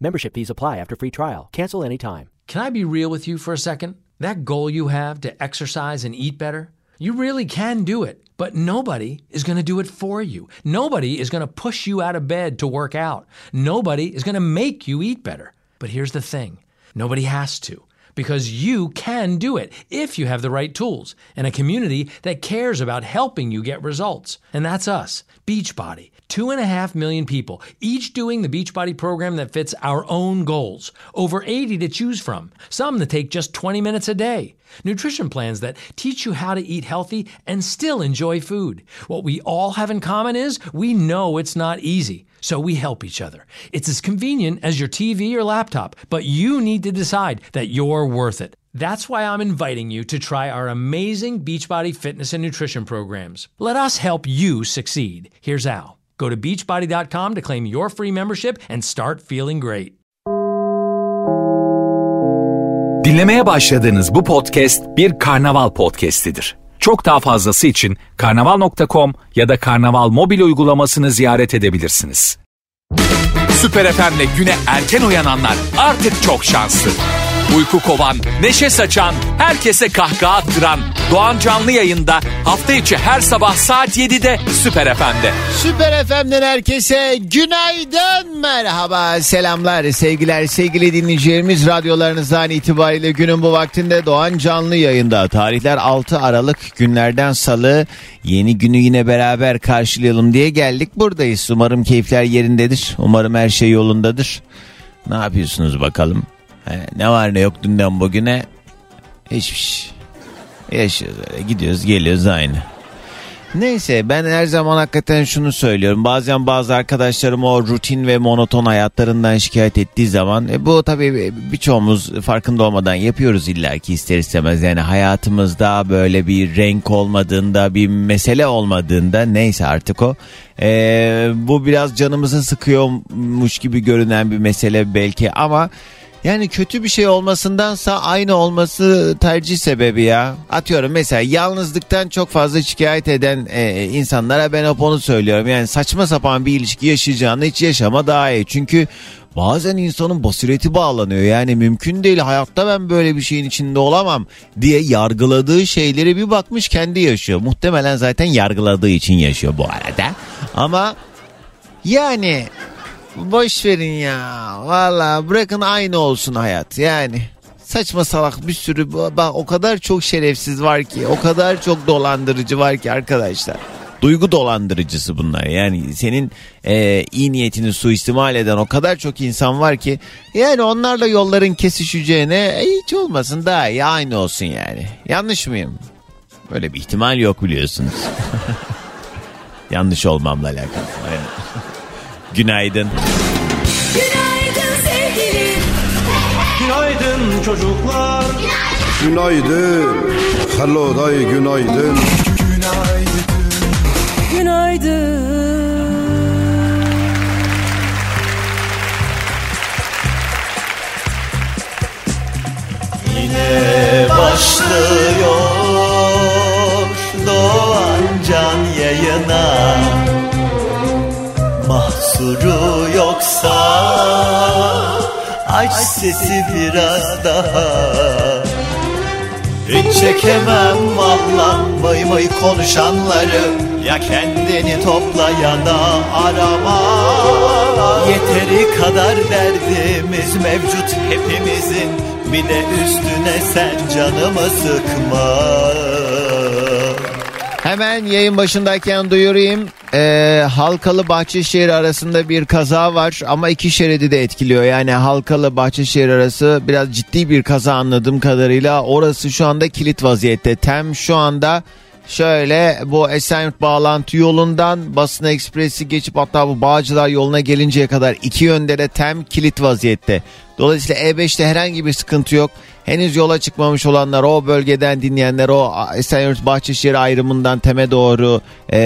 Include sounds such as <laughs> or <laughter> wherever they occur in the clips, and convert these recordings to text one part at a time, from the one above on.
Membership fees apply after free trial. Cancel anytime. Can I be real with you for a second? That goal you have to exercise and eat better, you really can do it, but nobody is going to do it for you. Nobody is going to push you out of bed to work out. Nobody is going to make you eat better. But here's the thing nobody has to because you can do it if you have the right tools and a community that cares about helping you get results. And that's us, Beachbody. Two and a half million people, each doing the Beachbody program that fits our own goals. Over 80 to choose from, some that take just 20 minutes a day. Nutrition plans that teach you how to eat healthy and still enjoy food. What we all have in common is we know it's not easy, so we help each other. It's as convenient as your TV or laptop, but you need to decide that you're worth it. That's why I'm inviting you to try our amazing Beachbody fitness and nutrition programs. Let us help you succeed. Here's how. Go to beachbody.com to claim your free membership and start feeling great. Dinlemeye başladığınız bu podcast bir karnaval podcastidir. Çok daha fazlası için karnaval.com ya da karnaval mobil uygulamasını ziyaret edebilirsiniz. Süper FM'le güne erken uyananlar artık çok şanslı. Uyku kovan, neşe saçan, herkese kahkaha attıran Doğan Canlı yayında hafta içi her sabah saat 7'de Süper FM'de. Süper FM'den herkese günaydın, merhaba, selamlar, sevgiler, sevgili dinleyicilerimiz. Radyolarınızdan itibariyle günün bu vaktinde Doğan Canlı yayında. Tarihler 6 Aralık günlerden salı. Yeni günü yine beraber karşılayalım diye geldik. Buradayız. Umarım keyifler yerindedir. Umarım her şey yolundadır. Ne yapıyorsunuz bakalım? He, ne var ne yok dünden bugüne? Hiçbir şey. Yaşıyoruz öyle gidiyoruz geliyoruz aynı. Neyse ben her zaman hakikaten şunu söylüyorum. Bazen bazı arkadaşlarım o rutin ve monoton hayatlarından şikayet ettiği zaman e, bu tabii birçoğumuz farkında olmadan yapıyoruz illaki ister istemez. Yani hayatımızda böyle bir renk olmadığında bir mesele olmadığında neyse artık o. E, bu biraz canımızı sıkıyormuş gibi görünen bir mesele belki ama yani kötü bir şey olmasındansa aynı olması tercih sebebi ya. Atıyorum mesela yalnızlıktan çok fazla şikayet eden e, insanlara ben hep onu söylüyorum. Yani saçma sapan bir ilişki yaşayacağını hiç yaşama daha iyi. Çünkü bazen insanın basireti bağlanıyor. Yani mümkün değil hayatta ben böyle bir şeyin içinde olamam diye yargıladığı şeyleri bir bakmış kendi yaşıyor. Muhtemelen zaten yargıladığı için yaşıyor bu arada. Ama yani boş verin ya. Valla bırakın aynı olsun hayat. Yani saçma salak bir sürü bak o kadar çok şerefsiz var ki o kadar çok dolandırıcı var ki arkadaşlar. Duygu dolandırıcısı bunlar yani senin e, iyi niyetini suistimal eden o kadar çok insan var ki yani onlarla yolların kesişeceğine e, hiç olmasın daha iyi aynı olsun yani. Yanlış mıyım? Böyle bir ihtimal yok biliyorsunuz. <laughs> Yanlış olmamla alakalı. Günaydın. Günaydın sevgilim. Günaydın çocuklar. Günaydın. Hello day günaydın. Günaydın. Yine başlıyor Doğan Can yayına Mahsuru yoksa Aç sesi biraz daha. Hiç çekemem vallan vay vay konuşanları. Ya kendini topla ya da arama. Yeteri kadar derdimiz mevcut hepimizin. Bir de üstüne sen canımı sıkma Hemen yayın başındayken duyurayım. Ee, Halkalı Bahçeşehir arasında bir kaza var ama iki şeridi de etkiliyor. Yani Halkalı Bahçeşehir arası biraz ciddi bir kaza anladığım kadarıyla. Orası şu anda kilit vaziyette. Tem şu anda şöyle bu Esenyurt bağlantı yolundan Basın Ekspresi geçip hatta bu Bağcılar yoluna gelinceye kadar iki yönde de tem kilit vaziyette. Dolayısıyla E5'te herhangi bir sıkıntı yok. Henüz yola çıkmamış olanlar o bölgeden dinleyenler o Esenyurt Bahçeşehir ayrımından teme doğru e,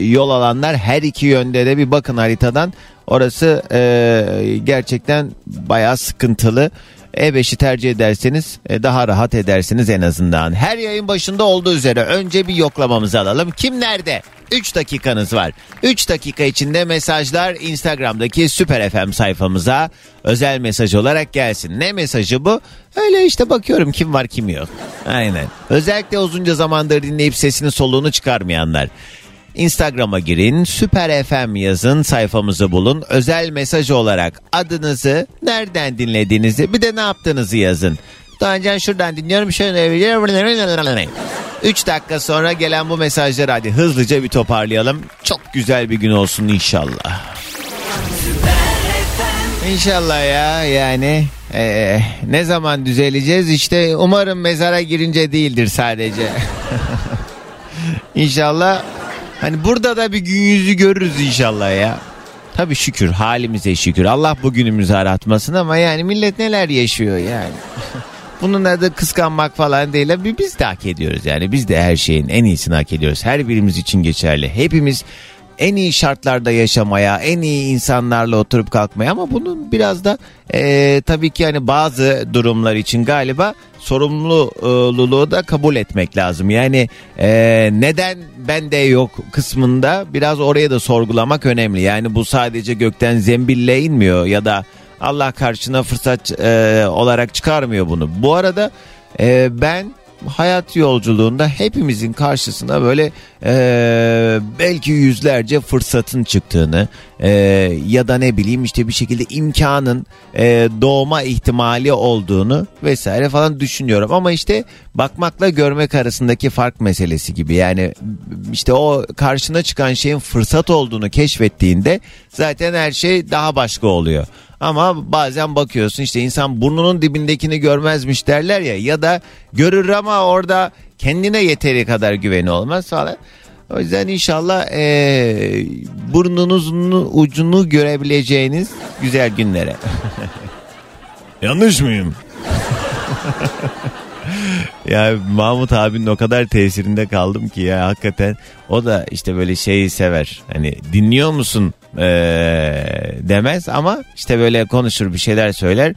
yol alanlar her iki yönde de bir bakın haritadan. Orası e, gerçekten bayağı sıkıntılı. E5'i tercih ederseniz e, daha rahat edersiniz en azından. Her yayın başında olduğu üzere önce bir yoklamamızı alalım. Kim nerede? 3 dakikanız var. 3 dakika içinde mesajlar Instagram'daki Süper FM sayfamıza özel mesaj olarak gelsin. Ne mesajı bu? Öyle işte bakıyorum kim var kim yok. Aynen. Özellikle uzunca zamandır dinleyip sesini soluğunu çıkarmayanlar. Instagram'a girin, Süper FM yazın, sayfamızı bulun. Özel mesaj olarak adınızı, nereden dinlediğinizi, bir de ne yaptığınızı yazın. Önce şuradan dinliyorum. Şöyle 3 dakika sonra gelen bu mesajları hadi hızlıca bir toparlayalım. Çok güzel bir gün olsun inşallah. İnşallah ya yani ee, ne zaman düzeleceğiz işte umarım mezara girince değildir sadece. <laughs> İnşallah hani burada da bir gün yüzü görürüz inşallah ya. Tabii şükür halimize şükür. Allah bugünümüzü aratmasın ama yani millet neler yaşıyor yani. <laughs> Bunun adı kıskanmak falan değil. Biz de hak ediyoruz yani. Biz de her şeyin en iyisini hak ediyoruz. Her birimiz için geçerli. Hepimiz en iyi şartlarda yaşamaya, en iyi insanlarla oturup kalkmaya ama bunun biraz da e, tabii ki hani bazı durumlar için galiba sorumluluğu da kabul etmek lazım. Yani e, neden bende yok kısmında biraz oraya da sorgulamak önemli. Yani bu sadece gökten zembille inmiyor ya da Allah karşına fırsat e, olarak çıkarmıyor bunu. Bu arada e, ben hayat yolculuğunda hepimizin karşısına böyle e, belki yüzlerce fırsatın çıktığını e, ya da ne bileyim işte bir şekilde imkanın e, doğma ihtimali olduğunu vesaire falan düşünüyorum ama işte bakmakla görmek arasındaki fark meselesi gibi yani işte o karşına çıkan şeyin fırsat olduğunu keşfettiğinde zaten her şey daha başka oluyor. Ama bazen bakıyorsun işte insan burnunun dibindekini görmezmiş derler ya ya da görür ama orada kendine yeteri kadar güveni olmaz falan. O yüzden inşallah eee burnunuzun ucunu görebileceğiniz güzel günlere. <laughs> Yanlış mıyım? <laughs> ya Mahmut abinin o kadar tesirinde kaldım ki ya hakikaten o da işte böyle şeyi sever. Hani dinliyor musun ee, demez ama işte böyle konuşur bir şeyler söyler.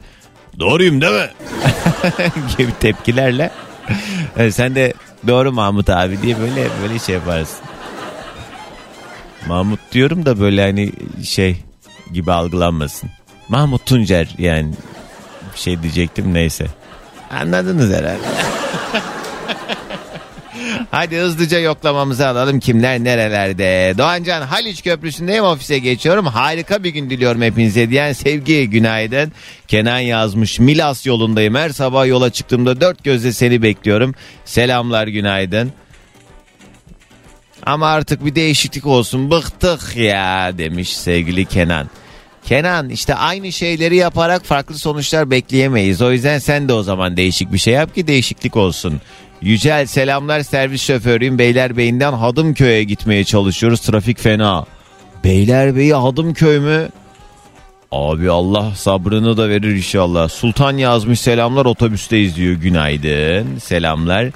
Doğruyum değil mi? <laughs> gibi tepkilerle. Yani sen de doğru Mahmut abi diye böyle böyle şey yaparsın. Mahmut diyorum da böyle hani şey gibi algılanmasın. Mahmut Tuncer yani bir şey diyecektim neyse. Anladınız herhalde. Hadi hızlıca yoklamamızı alalım. Kimler nerelerde? Doğancan Haliç Köprüsü'ndeyim ofise geçiyorum. Harika bir gün diliyorum hepinize diyen sevgi günaydın. Kenan yazmış Milas yolundayım. Her sabah yola çıktığımda dört gözle seni bekliyorum. Selamlar günaydın. Ama artık bir değişiklik olsun bıktık ya demiş sevgili Kenan. Kenan işte aynı şeyleri yaparak farklı sonuçlar bekleyemeyiz. O yüzden sen de o zaman değişik bir şey yap ki değişiklik olsun. Yücel selamlar servis şoförüyüm Beylerbeyi'nden Hadımköy'e gitmeye çalışıyoruz trafik fena. Beylerbeyi Hadımköy mü? Abi Allah sabrını da verir inşallah. Sultan yazmış selamlar otobüsteyiz diyor günaydın selamlar.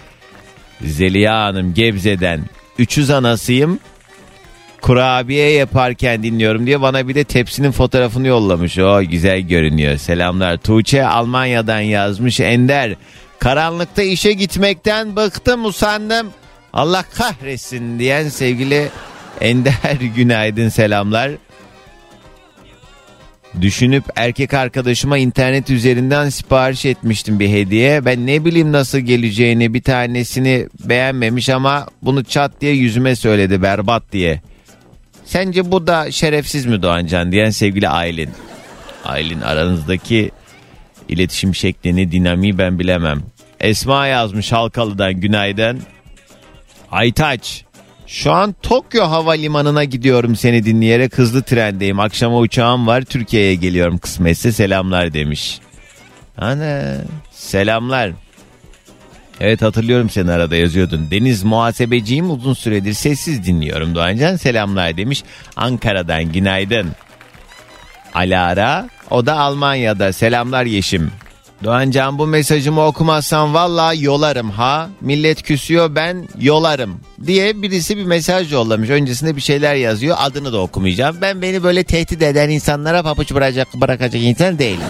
Zeliha Hanım Gebze'den 300 anasıyım kurabiye yaparken dinliyorum diye bana bir de tepsinin fotoğrafını yollamış. O güzel görünüyor. Selamlar. Tuğçe Almanya'dan yazmış. Ender karanlıkta işe gitmekten bıktım usandım. Allah kahretsin diyen sevgili Ender <laughs> günaydın selamlar. Düşünüp erkek arkadaşıma internet üzerinden sipariş etmiştim bir hediye. Ben ne bileyim nasıl geleceğini bir tanesini beğenmemiş ama bunu çat diye yüzüme söyledi berbat diye. Sence bu da şerefsiz mi Doğancan diyen sevgili Aylin. Aylin aranızdaki iletişim şeklini dinamiği ben bilemem. Esma yazmış Halkalı'dan günaydın. Aytaç şu an Tokyo Havalimanı'na gidiyorum seni dinleyerek hızlı trendeyim. Akşama uçağım var Türkiye'ye geliyorum kısmetse selamlar demiş. Ana selamlar. Evet hatırlıyorum seni arada yazıyordun. Deniz muhasebeciyim uzun süredir sessiz dinliyorum Doğancan selamlar demiş. Ankara'dan günaydın. Alara o da Almanya'da selamlar Yeşim. Doğancan bu mesajımı okumazsan valla yolarım ha. Millet küsüyor ben yolarım diye birisi bir mesaj yollamış. Öncesinde bir şeyler yazıyor adını da okumayacağım. Ben beni böyle tehdit eden insanlara papuç bırakacak, bırakacak insan değilim.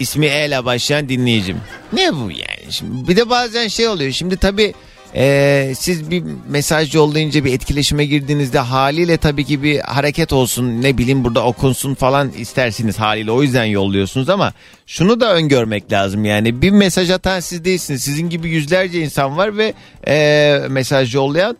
ismi E ile başlayan dinleyicim. Ne bu yani? Şimdi bir de bazen şey oluyor. Şimdi tabii e, siz bir mesaj yollayınca bir etkileşime girdiğinizde haliyle tabii ki bir hareket olsun ne bileyim burada okunsun falan istersiniz haliyle. O yüzden yolluyorsunuz ama şunu da öngörmek lazım. Yani bir mesaj atan siz değilsiniz. Sizin gibi yüzlerce insan var ve e, mesaj yollayan.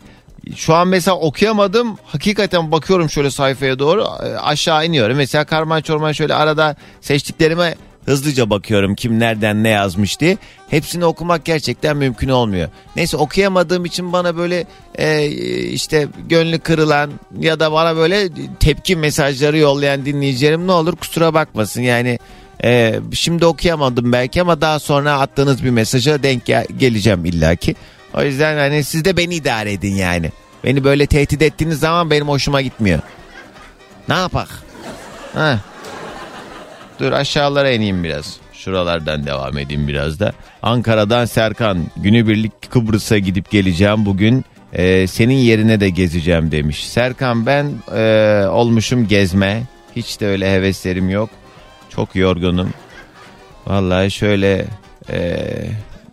Şu an mesela okuyamadım. Hakikaten bakıyorum şöyle sayfaya doğru. E, aşağı iniyorum. Mesela karman çorman şöyle arada seçtiklerime hızlıca bakıyorum kim nereden ne yazmış diye. Hepsini okumak gerçekten mümkün olmuyor. Neyse okuyamadığım için bana böyle e, işte gönlü kırılan ya da bana böyle tepki mesajları yollayan dinleyicilerim ne olur kusura bakmasın. Yani e, şimdi okuyamadım belki ama daha sonra attığınız bir mesaja denk gel- geleceğim illaki. O yüzden hani siz de beni idare edin yani. Beni böyle tehdit ettiğiniz zaman benim hoşuma gitmiyor. Ne yapak? Ha. Dur aşağılara ineyim biraz. Şuralardan devam edeyim biraz da. Ankara'dan Serkan. Günübirlik Kıbrıs'a gidip geleceğim bugün. Ee, senin yerine de gezeceğim demiş. Serkan ben e, olmuşum gezme. Hiç de öyle heveslerim yok. Çok yorgunum. Vallahi şöyle e,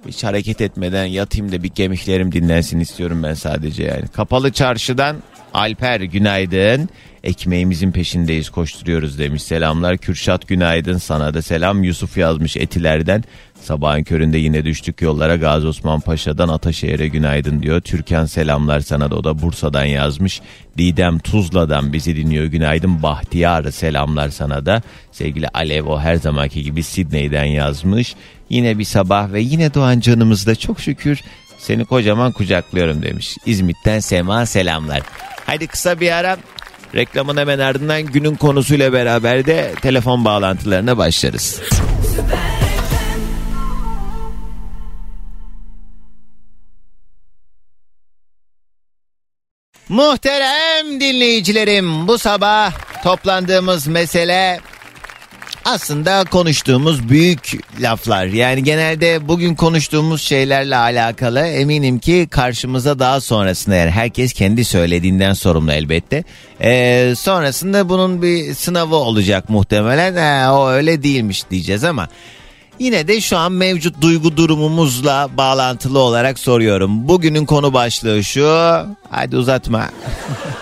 hiç hareket etmeden yatayım da bir kemiklerim dinlensin istiyorum ben sadece yani. Kapalı çarşıdan Alper günaydın. Ekmeğimizin peşindeyiz koşturuyoruz demiş. Selamlar Kürşat günaydın sana da selam. Yusuf yazmış Etiler'den. Sabahın köründe yine düştük yollara Gazi Osman Paşa'dan Ataşehir'e günaydın diyor. Türkan selamlar sana da o da Bursa'dan yazmış. Didem Tuzla'dan bizi dinliyor günaydın. Bahtiyar selamlar sana da. Sevgili Alev o her zamanki gibi Sidney'den yazmış. Yine bir sabah ve yine Doğan canımızda çok şükür seni kocaman kucaklıyorum demiş. İzmit'ten Sema selamlar. Haydi kısa bir ara reklamın hemen ardından günün konusuyla beraber de telefon bağlantılarına başlarız. Muhterem dinleyicilerim bu sabah toplandığımız mesele aslında konuştuğumuz büyük laflar. Yani genelde bugün konuştuğumuz şeylerle alakalı eminim ki karşımıza daha sonrasında yani herkes kendi söylediğinden sorumlu elbette. Ee, sonrasında bunun bir sınavı olacak muhtemelen. Ha, o öyle değilmiş diyeceğiz ama Yine de şu an mevcut duygu durumumuzla bağlantılı olarak soruyorum. Bugünün konu başlığı şu. Hadi uzatma.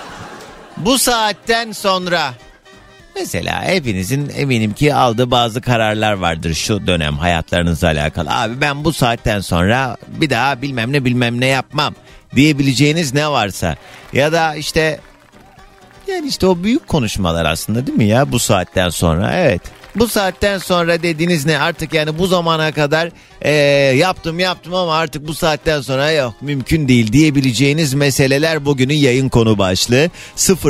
<laughs> Bu saatten sonra Mesela hepinizin eminim ki aldığı bazı kararlar vardır şu dönem hayatlarınızla alakalı. Abi ben bu saatten sonra bir daha bilmem ne bilmem ne yapmam diyebileceğiniz ne varsa. Ya da işte yani işte o büyük konuşmalar aslında değil mi ya bu saatten sonra evet. Bu saatten sonra dediğiniz ne artık yani bu zamana kadar eee, yaptım yaptım ama artık bu saatten sonra yok mümkün değil diyebileceğiniz meseleler bugünün yayın konu başlığı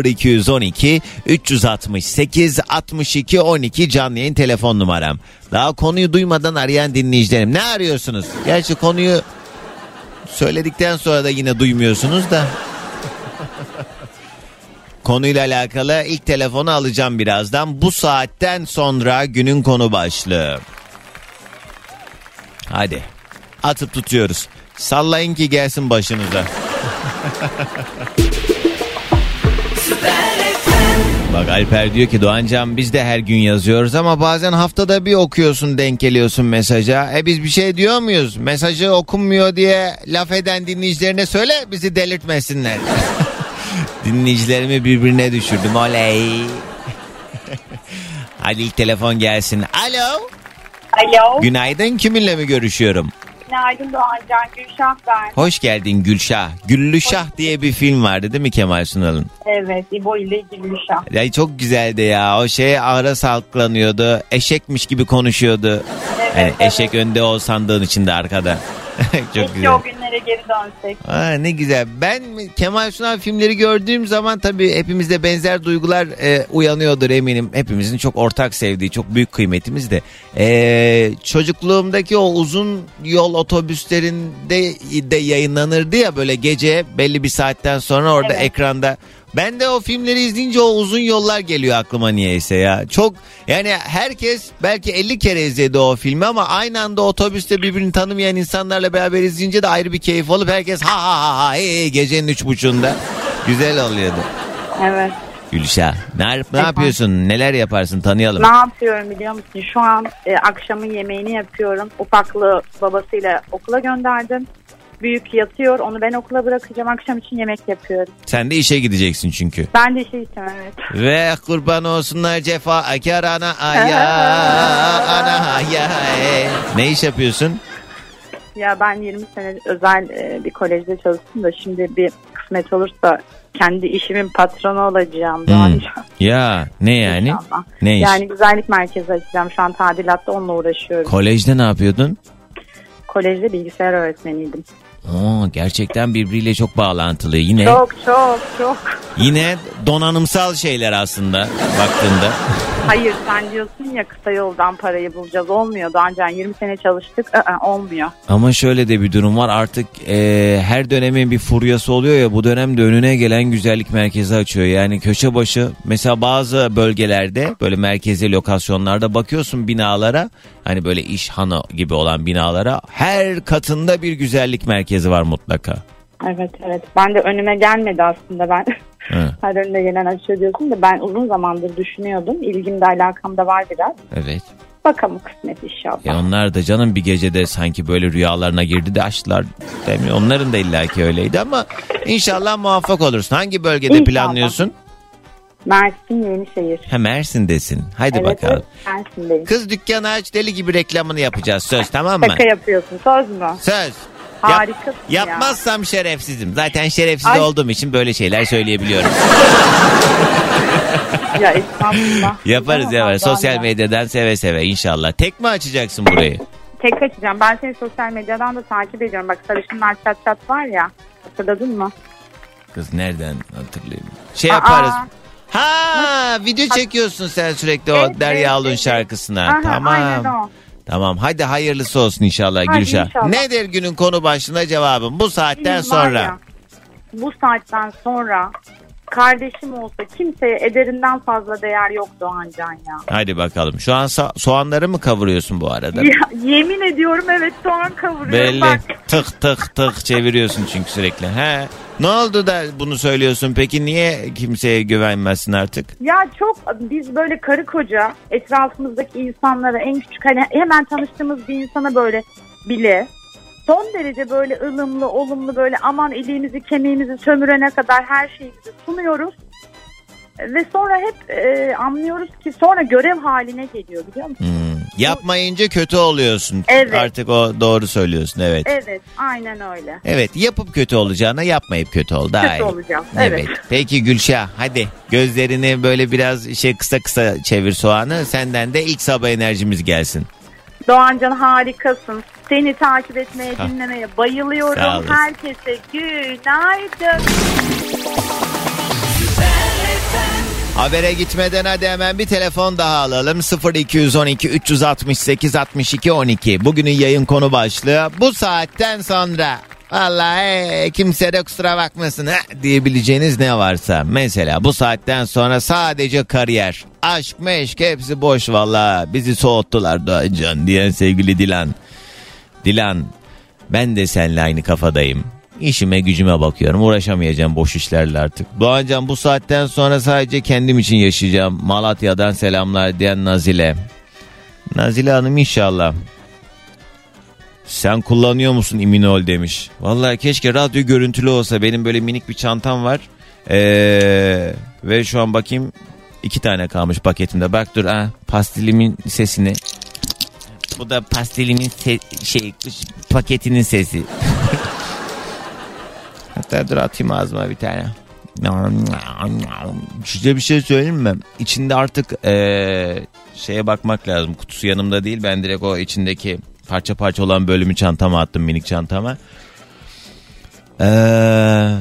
0212 368 62 12 canlı yayın telefon numaram. Daha konuyu duymadan arayan dinleyicilerim ne arıyorsunuz? Gerçi konuyu söyledikten sonra da yine duymuyorsunuz da. Konuyla alakalı ilk telefonu alacağım birazdan. Bu saatten sonra günün konu başlığı. Hadi. Atıp tutuyoruz. Sallayın ki gelsin başınıza. Bak Alper diyor ki Doğancan biz de her gün yazıyoruz ama bazen haftada bir okuyorsun denk geliyorsun mesaja. E biz bir şey diyor muyuz? Mesajı okunmuyor diye laf eden dinleyicilerine söyle bizi delirtmesinler. <laughs> Dinleyicilerimi birbirine düşürdüm oley. <laughs> Hadi ilk telefon gelsin. Alo. Alo. Günaydın kiminle mi görüşüyorum? Günaydın Doğancan. Gülşah ben. Hoş geldin Gülşah. Güllüşah diye bir film vardı değil mi Kemal Sunal'ın? Evet. İbo ile Gülşah. Ya çok güzeldi ya. O şey ağra salklanıyordu. Eşekmiş gibi konuşuyordu. Yani eşek önde o sandığın içinde arkada. <laughs> çok Keşke güzel. o günlere geri dönsek. Aa, ne güzel. Ben Kemal Sunal filmleri gördüğüm zaman tabii hepimizde benzer duygular e, uyanıyordur eminim. Hepimizin çok ortak sevdiği, çok büyük kıymetimiz de. E, çocukluğumdaki o uzun yol otobüslerinde de yayınlanırdı ya böyle gece belli bir saatten sonra orada Evet. ekranda. Ben de o filmleri izleyince o uzun yollar geliyor aklıma niyeyse ya. Çok yani herkes belki 50 kere izledi o filmi ama aynı anda otobüste birbirini tanımayan insanlarla beraber izleyince de ayrı bir keyif olup herkes ha ha ha ha hey, hey, gecenin üç buçuğunda güzel oluyordu. Evet. Gülşah ne, ne yapıyorsun? Neler yaparsın? Tanıyalım. Ne yapıyorum biliyor musun? Şu an e, akşamın yemeğini yapıyorum. Ufaklığı babasıyla okula gönderdim. Büyük yatıyor. Onu ben okula bırakacağım. Akşam için yemek yapıyorum. Sen de işe gideceksin çünkü. Ben de işe gideceğim evet. Ve kurban olsunlar cefa akar <laughs> ana aya ana aya. Ne iş yapıyorsun? Ya ben 20 sene özel e, bir kolejde çalıştım da şimdi bir kısmet olursa kendi işimin patronu olacağım. Hmm. <laughs> Ya ne yani? İnşallah. Ne iş? Yani güzellik merkezi açacağım. Şu an tadilatta onunla uğraşıyorum. Kolejde ne yapıyordun? Kolejde bilgisayar öğretmeniydim. Oo, gerçekten birbiriyle çok bağlantılı. Yine Çok çok çok. yine donanımsal şeyler aslında baktığında. Hayır sen diyorsun ya kısa yoldan parayı bulacağız. Olmuyor daha önce 20 sene çalıştık. Aa, olmuyor. Ama şöyle de bir durum var artık e, her dönemin bir furyası oluyor ya bu dönemde önüne gelen güzellik merkezi açıyor. Yani köşe başı mesela bazı bölgelerde böyle merkezi lokasyonlarda bakıyorsun binalara hani böyle iş hanı gibi olan binalara her katında bir güzellik merkezi var mutlaka. Evet evet. Ben de önüme gelmedi aslında ben. Hı. <laughs> Her önüne gelen açıyor diyorsun da ben uzun zamandır düşünüyordum. İlgim de alakam da var biraz. Evet. Bakalım kısmet inşallah. Ya onlar da canım bir gecede sanki böyle rüyalarına girdi de açtılar. Demiyor. Onların da illaki öyleydi ama inşallah muvaffak olursun. Hangi bölgede İnşallah. planlıyorsun? Mersin Yenişehir. Ha Mersin'desin. Haydi evet, bakalım. evet Mersin'deyim. Kız dükkanı aç deli gibi reklamını yapacağız. Söz <laughs> tamam mı? Şaka yapıyorsun. Söz mü? Söz. Yap- Harikasın ya. yapmazsam şerefsizim. Zaten şerefsiz Ay. olduğum için böyle şeyler söyleyebiliyorum. <laughs> Ya yaparız yaparız. Sosyal ya. medyadan seve seve inşallah. Tek mi açacaksın burayı? Tek açacağım. Ben seni sosyal medyadan da takip ediyorum. Bak sarışınlar çat çat var ya. Hatırladın mı? Kız nereden hatırlayayım? Şey Aa. yaparız. Ha video çekiyorsun sen sürekli o Evet, Derya Alun evet. şarkısına. Aha, tamam. Aynen o. Tamam hadi hayırlısı olsun inşallah Hadi Gülşah. inşallah. Nedir günün konu başlığına cevabım? Bu saatten Benim sonra. ya, bu saatten sonra kardeşim olsa kimseye ederinden fazla değer yok Doğancan ya. Hadi bakalım. Şu an so- soğanları mı kavuruyorsun bu arada? ya. Yemin ediyorum evet soğan kavuruyorum. Belli. Bak Tık tık tık çeviriyorsun çünkü sürekli. He. Ne oldu da bunu söylüyorsun? Peki niye kimseye güvenmezsin artık? ya çok biz böyle karı koca etrafımızdaki insanlara en küçük hani hemen tanıştığımız bir insana böyle bile son derece böyle ılımlı olumlu böyle aman iliğimizi kemiğimizi sömürene kadar her şeyimizi sunuyoruz. Ve sonra hep e, anlıyoruz ki sonra görev haline geliyor biliyor musun? Hmm. Yapmayınca kötü oluyorsun. Evet. Artık o doğru söylüyorsun evet. Evet aynen öyle. Evet yapıp kötü olacağına yapmayıp kötü ol daha Kötü iyi. olacağım. Evet. Evet. Peki Gülşah hadi gözlerini böyle biraz şey kısa kısa çevir soğanı. Senden de ilk sabah enerjimiz gelsin. Doğancan harikasın. Seni takip etmeye, Sağ- dinlemeye Sağ bayılıyorum. olasın. Herkese günaydın. Habere gitmeden hadi hemen bir telefon daha alalım. 0212 368 62 12. Bugünün yayın konu başlığı bu saatten sonra. Vallahi kimse de kusura bakmasın ha, diyebileceğiniz ne varsa. Mesela bu saatten sonra sadece kariyer, aşk meşk hepsi boş valla. Bizi soğuttular Doğancan diyen sevgili Dilan. Dilan ben de seninle aynı kafadayım. İşime gücüme bakıyorum. Uğraşamayacağım boş işlerle artık. Doğancan bu saatten sonra sadece kendim için yaşayacağım. Malatya'dan selamlar diyen Nazile. Nazile Hanım inşallah. Sen kullanıyor musun iminol demiş. Vallahi keşke radyo görüntülü olsa. Benim böyle minik bir çantam var. Ee, ve şu an bakayım iki tane kalmış paketimde. Bak dur ha pastilimin sesini. Bu da pastilimin se- şey paketinin sesi. <laughs> Hatta dur atayım ağzıma bir tane. Size bir şey söyleyeyim mi? İçinde artık eee, şeye bakmak lazım. Kutusu yanımda değil. Ben direkt o içindeki parça parça olan bölümü çantama attım minik çantama. Eee,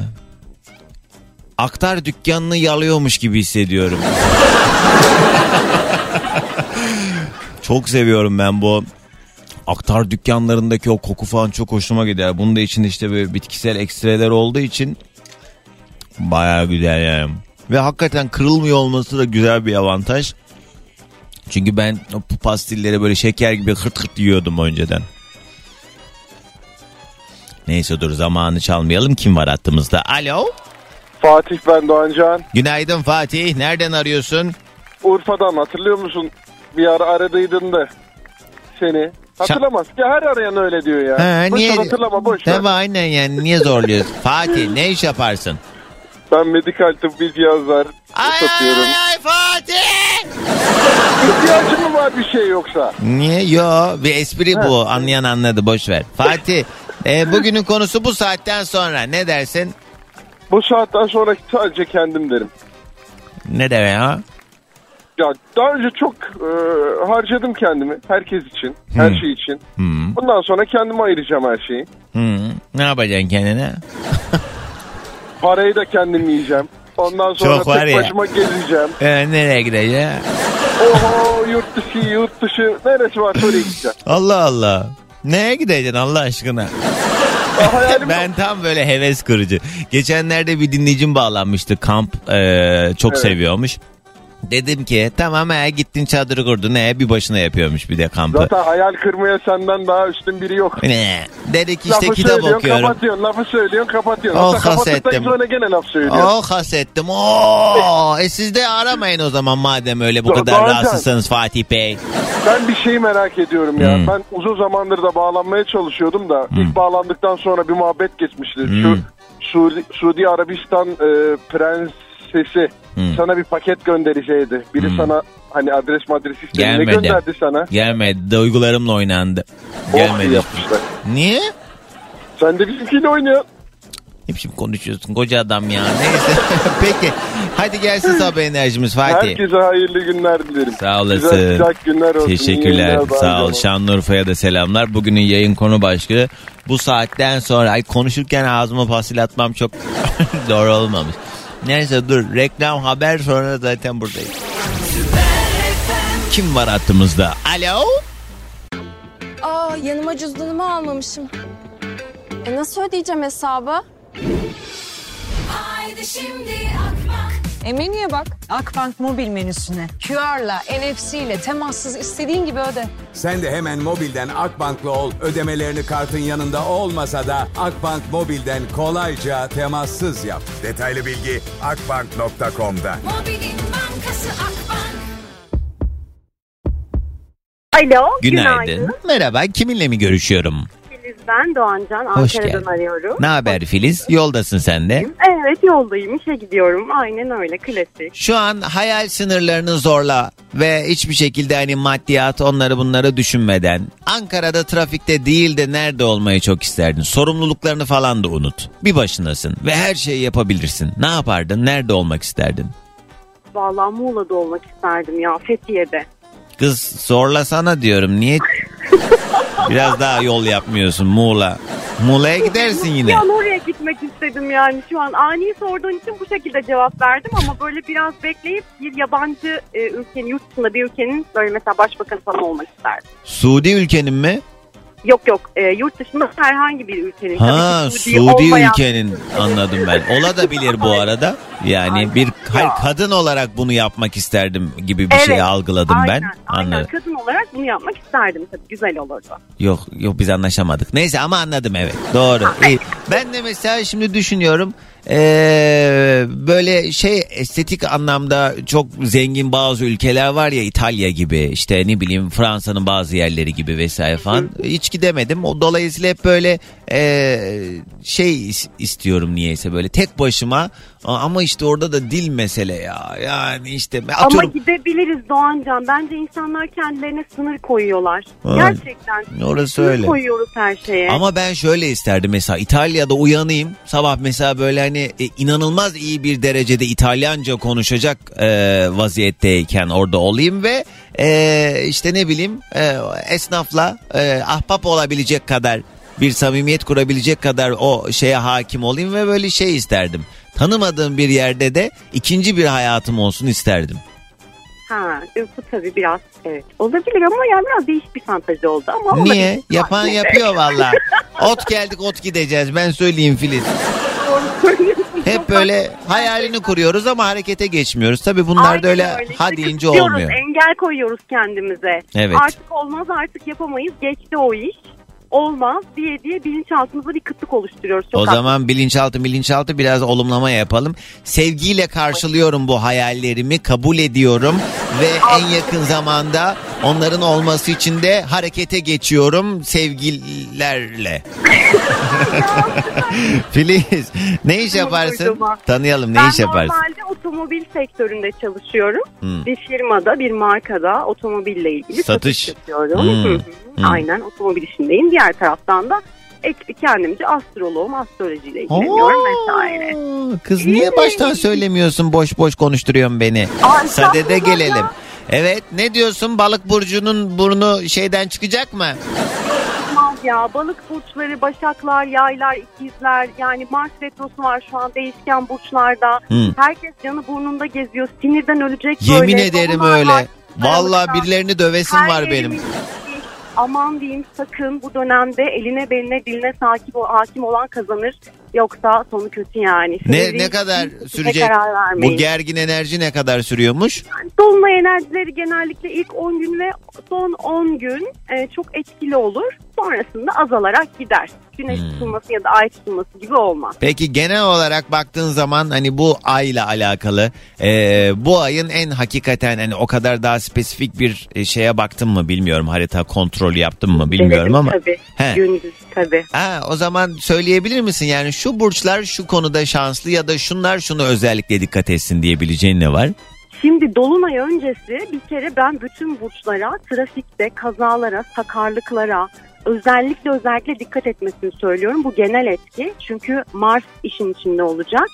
aktar dükkanını yalıyormuş gibi hissediyorum. <laughs> Çok seviyorum ben bu aktar dükkanlarındaki o koku falan çok hoşuma gider. Bunun da içinde işte böyle bitkisel ekstreler olduğu için baya güzel yani. Ve hakikaten kırılmıyor olması da güzel bir avantaj. Çünkü ben o pastilleri böyle şeker gibi hırt hırt yiyordum önceden. Neyse dur zamanı çalmayalım. Kim var hattımızda? Alo? Fatih ben Doğancan. Günaydın Fatih. Nereden arıyorsun? Urfa'dan hatırlıyor musun? Bir ara aradıydın da seni. Hatırlamaz. Ya her arayan öyle diyor ya. Ha, boş niye? hatırlama boş ver. Tabii aynen yani niye zorluyorsun? <laughs> Fatih ne iş yaparsın? Ben medikal tıbbi cihazlar Ay satıyorum. ay ay Fatih! İhtiyacın mı var bir şey yoksa? Niye? Yo bir espri bu. Anlayan anladı boş ver. Fatih e, bugünün konusu bu saatten sonra ne dersin? Bu saatten sonra sadece kendim derim. Ne demek ha? Ya daha önce çok e, harcadım kendimi herkes için, her şey için. Hmm. Bundan sonra kendime ayıracağım her şeyi. Hmm. Ne yapacaksın kendine? <laughs> Parayı da kendim yiyeceğim. Ondan sonra Çok tek ya. başıma gezeceğim. E, nereye gideceksin? Oho yurt dışı yurt dışı neresi var oraya gideceğim. <laughs> Allah Allah. Neye gideceksin Allah aşkına? <laughs> Ben tam böyle heves kırıcı. Geçenlerde bir dinleyicim bağlanmıştı. Kamp e, çok Evet. seviyormuş. Dedim ki tamam he gittin çadırı kurdun he bir başına yapıyormuş bir de kampı. Zaten hayal kırmaya senden daha üstün biri yok. Ne? Dedik işte lafı kitap okuyorum. kapatıyorsun, lafı söylüyorsun kapatıyorsun. Oh, Hatta hasettim. sonra gene laf söylüyorsun. Oh hasettim. Oo. E siz de aramayın o zaman madem öyle bu kadar Doğancan. rahatsızsanız Fatih Bey. Ben bir şeyi merak ediyorum ya. Hmm. Ben uzun zamandır da bağlanmaya çalışıyordum da ilk bağlandıktan sonra bir muhabbet geçmişti. Hmm. Şu Suudi, Suudi Arabistan e, prensesi Hmm. sana bir paket göndereceğiydi. Biri sana hani adres madres istedi. Ne gönderdi sana? Gelmedi. Duygularımla oynandı. Oh Gelmedi. yapmışlar. Niye? Sen de bizimkiyle oynuyorsun. Ne biçim konuşuyorsun koca adam ya. Neyse. <laughs> Peki. Hadi gelsin sabah enerjimiz Fatih. Herkese hayırlı günler dilerim. Sağ olasın. Güzel sıcak günler olsun. Teşekkürler. yayınlar, Sağ ol. Şanlıurfa'ya da selamlar. Bugünün yayın konu başlığı bu saatten sonra ay konuşurken ağzıma pasil atmam çok <laughs> doğru olmamış. Neyse dur reklam haber sonra zaten buradayım. Kim var hattımızda? Alo? Aa yanıma cüzdanımı almamışım. E nasıl ödeyeceğim hesabı? Haydi şimdi Akbank. E menüye bak. Akbank mobil menüsüne. QR'la, NFC ile temassız istediğin gibi öde. Sen de hemen mobilden Akbank'la ol. Ödemelerini kartın yanında olmasa da Akbank mobilden kolayca temassız yap. Detaylı bilgi akbank.com'da. Mobilin bankası Akbank. Alo, Günaydın. Merhaba. Kiminle mi görüşüyorum? Ben Doğancan. Hoş Ankara'dan geldin. arıyorum. Ne haber Filiz? Yoldasın sen de. Evet yoldayım, işe gidiyorum. Aynen öyle, klasik. Şu an hayal sınırlarını zorla ve hiçbir şekilde hani maddiyat onları bunları düşünmeden Ankara'da trafikte değil de nerede olmayı çok isterdin. Sorumluluklarını falan da unut. Bir başınasın ve her şeyi yapabilirsin. Ne yapardın? Nerede olmak isterdin? Vallahi Muğla'da olmak isterdim ya, Fethiye'de. Kız zorlasana diyorum. Niye <laughs> biraz daha yol yapmıyorsun Muğla? Muğla'ya gidersin yine. An oraya gitmek istedim yani şu an. Ani sorduğun için bu şekilde cevap verdim ama böyle biraz bekleyip bir yabancı e, ülkenin, yurt dışında bir ülkenin böyle mesela başbakanı falan olmak isterdim. Suudi ülkenin mi? Yok yok, e, yurt dışında herhangi bir ülkenin. Ha tabii Suudi olmayan- ülkenin anladım ben. Ola da bilir bu arada. Yani bir hayır, kadın olarak bunu yapmak isterdim gibi bir şey Evet, algıladım ben. aynen, Aynen, Anladım. kadın olarak bunu yapmak isterdim tabii, güzel olurdu. Yok yok biz anlaşamadık. Neyse ama anladım evet. Doğru. İyi. Ben de mesela şimdi düşünüyorum. Ee, böyle şey estetik anlamda çok zengin bazı ülkeler var ya İtalya gibi işte ne bileyim Fransa'nın bazı yerleri gibi vesaire falan. Hiç gidemedim. O dolayısıyla hep böyle ee, şey is- istiyorum niyeyse böyle tek başıma ama işte orada da dil mesele ya yani işte atıyorum Ama gidebiliriz Doğancan. Bence insanlar kendilerine sınır koyuyorlar. Ha, Gerçekten. orası sınır öyle. koyuyoruz her şeye. Ama ben şöyle isterdim mesela İtalya'da uyanayım sabah mesela böyle hani e, inanılmaz iyi bir derecede İtalyanca konuşacak e, vaziyetteyken orada olayım ve e, işte ne bileyim e, esnafla e, ahbap olabilecek kadar bir samimiyet kurabilecek kadar o şeye hakim olayım ve böyle şey isterdim. Tanımadığım bir yerde de ikinci bir hayatım olsun isterdim. Ha, e, bu tabii biraz evet olabilir ama yani biraz değişik bir fantazi oldu ama Niye? olabilir. Yapan Ha, yapıyor valla. <laughs> Ot geldik ot gideceğiz ben söyleyeyim Filiz. Hep böyle hayalini kuruyoruz ama harekete geçmiyoruz. Tabii bunlar Aynen da öyle öyle. ha İşte deyince kısıtlıyoruz, olmuyor. Engel koyuyoruz kendimize. Evet. Artık olmaz artık yapamayız. Geçti o iş. Olmaz diye diye bilinçaltımızda bir kıtlık oluşturuyoruz. Çok O zaman bilinçaltı bilinçaltı biraz olumlama yapalım. Sevgiyle karşılıyorum bu hayallerimi, kabul ediyorum ve en yakın zamanda onların olması için de harekete geçiyorum sevgilerle. <laughs> Filiz ne iş yaparsın? Tanıyalım ne ben iş yaparsın? normalde otomobil sektöründe çalışıyorum. Hmm. Bir firmada, bir markada otomobille ilgili Satış. satış yapıyorum. Hmm. Hmm. Aynen otomobil işindeyim. Diğer taraftan da ek, kendimce astroloğum, astrolojiyle ilgileniyorum vesaire. Kız niye baştan söylemiyorsun boş boş konuşturuyorsun beni? Ay, Sadede gelelim. ya. Evet ne diyorsun balık burcunun burnu şeyden çıkacak mı? Ya. Balık burçları, başaklar, yaylar, ikizler. Yani Mars retrosu var şu an değişken burçlarda. Hmm. Herkes canı burnunda geziyor. Sinirden ölecek Yemin böyle. ederim Dolunay öyle. var. Aralıkta. birilerini dövesim Her var benim. Aman diyeyim sakın bu dönemde eline beline diline sakip hakim olan kazanır. Yoksa sonu kötü yani. Ne Sinirli- ne kadar sürecek? karar vermeyin. Bu gergin enerji ne kadar sürüyormuş? Dolunay enerjileri genellikle ilk 10 gün ve son 10 gün e, çok etkili olur. Sonrasında azalarak gider. Güneş Hmm. tutulması ya da ay tutulması gibi olmaz. Peki genel olarak baktığın zaman hani bu ayla alakalı e, bu ayın en hakikaten hani o kadar daha spesifik bir e, şeye baktın mı bilmiyorum harita kontrolü yaptın mı bilmiyorum Denedim ama. Tabii. He. Gündüz tabii. Ha, o zaman söyleyebilir misin yani şu burçlar şu konuda şanslı ya da şunlar şunu özellikle dikkat etsin diyebileceğin ne var? Şimdi Dolunay öncesi bir kere ben bütün burçlara, trafikte, kazalara, sakarlıklara özellikle özellikle dikkat etmesini söylüyorum. Bu genel etki. Çünkü Mars işin içinde olacak.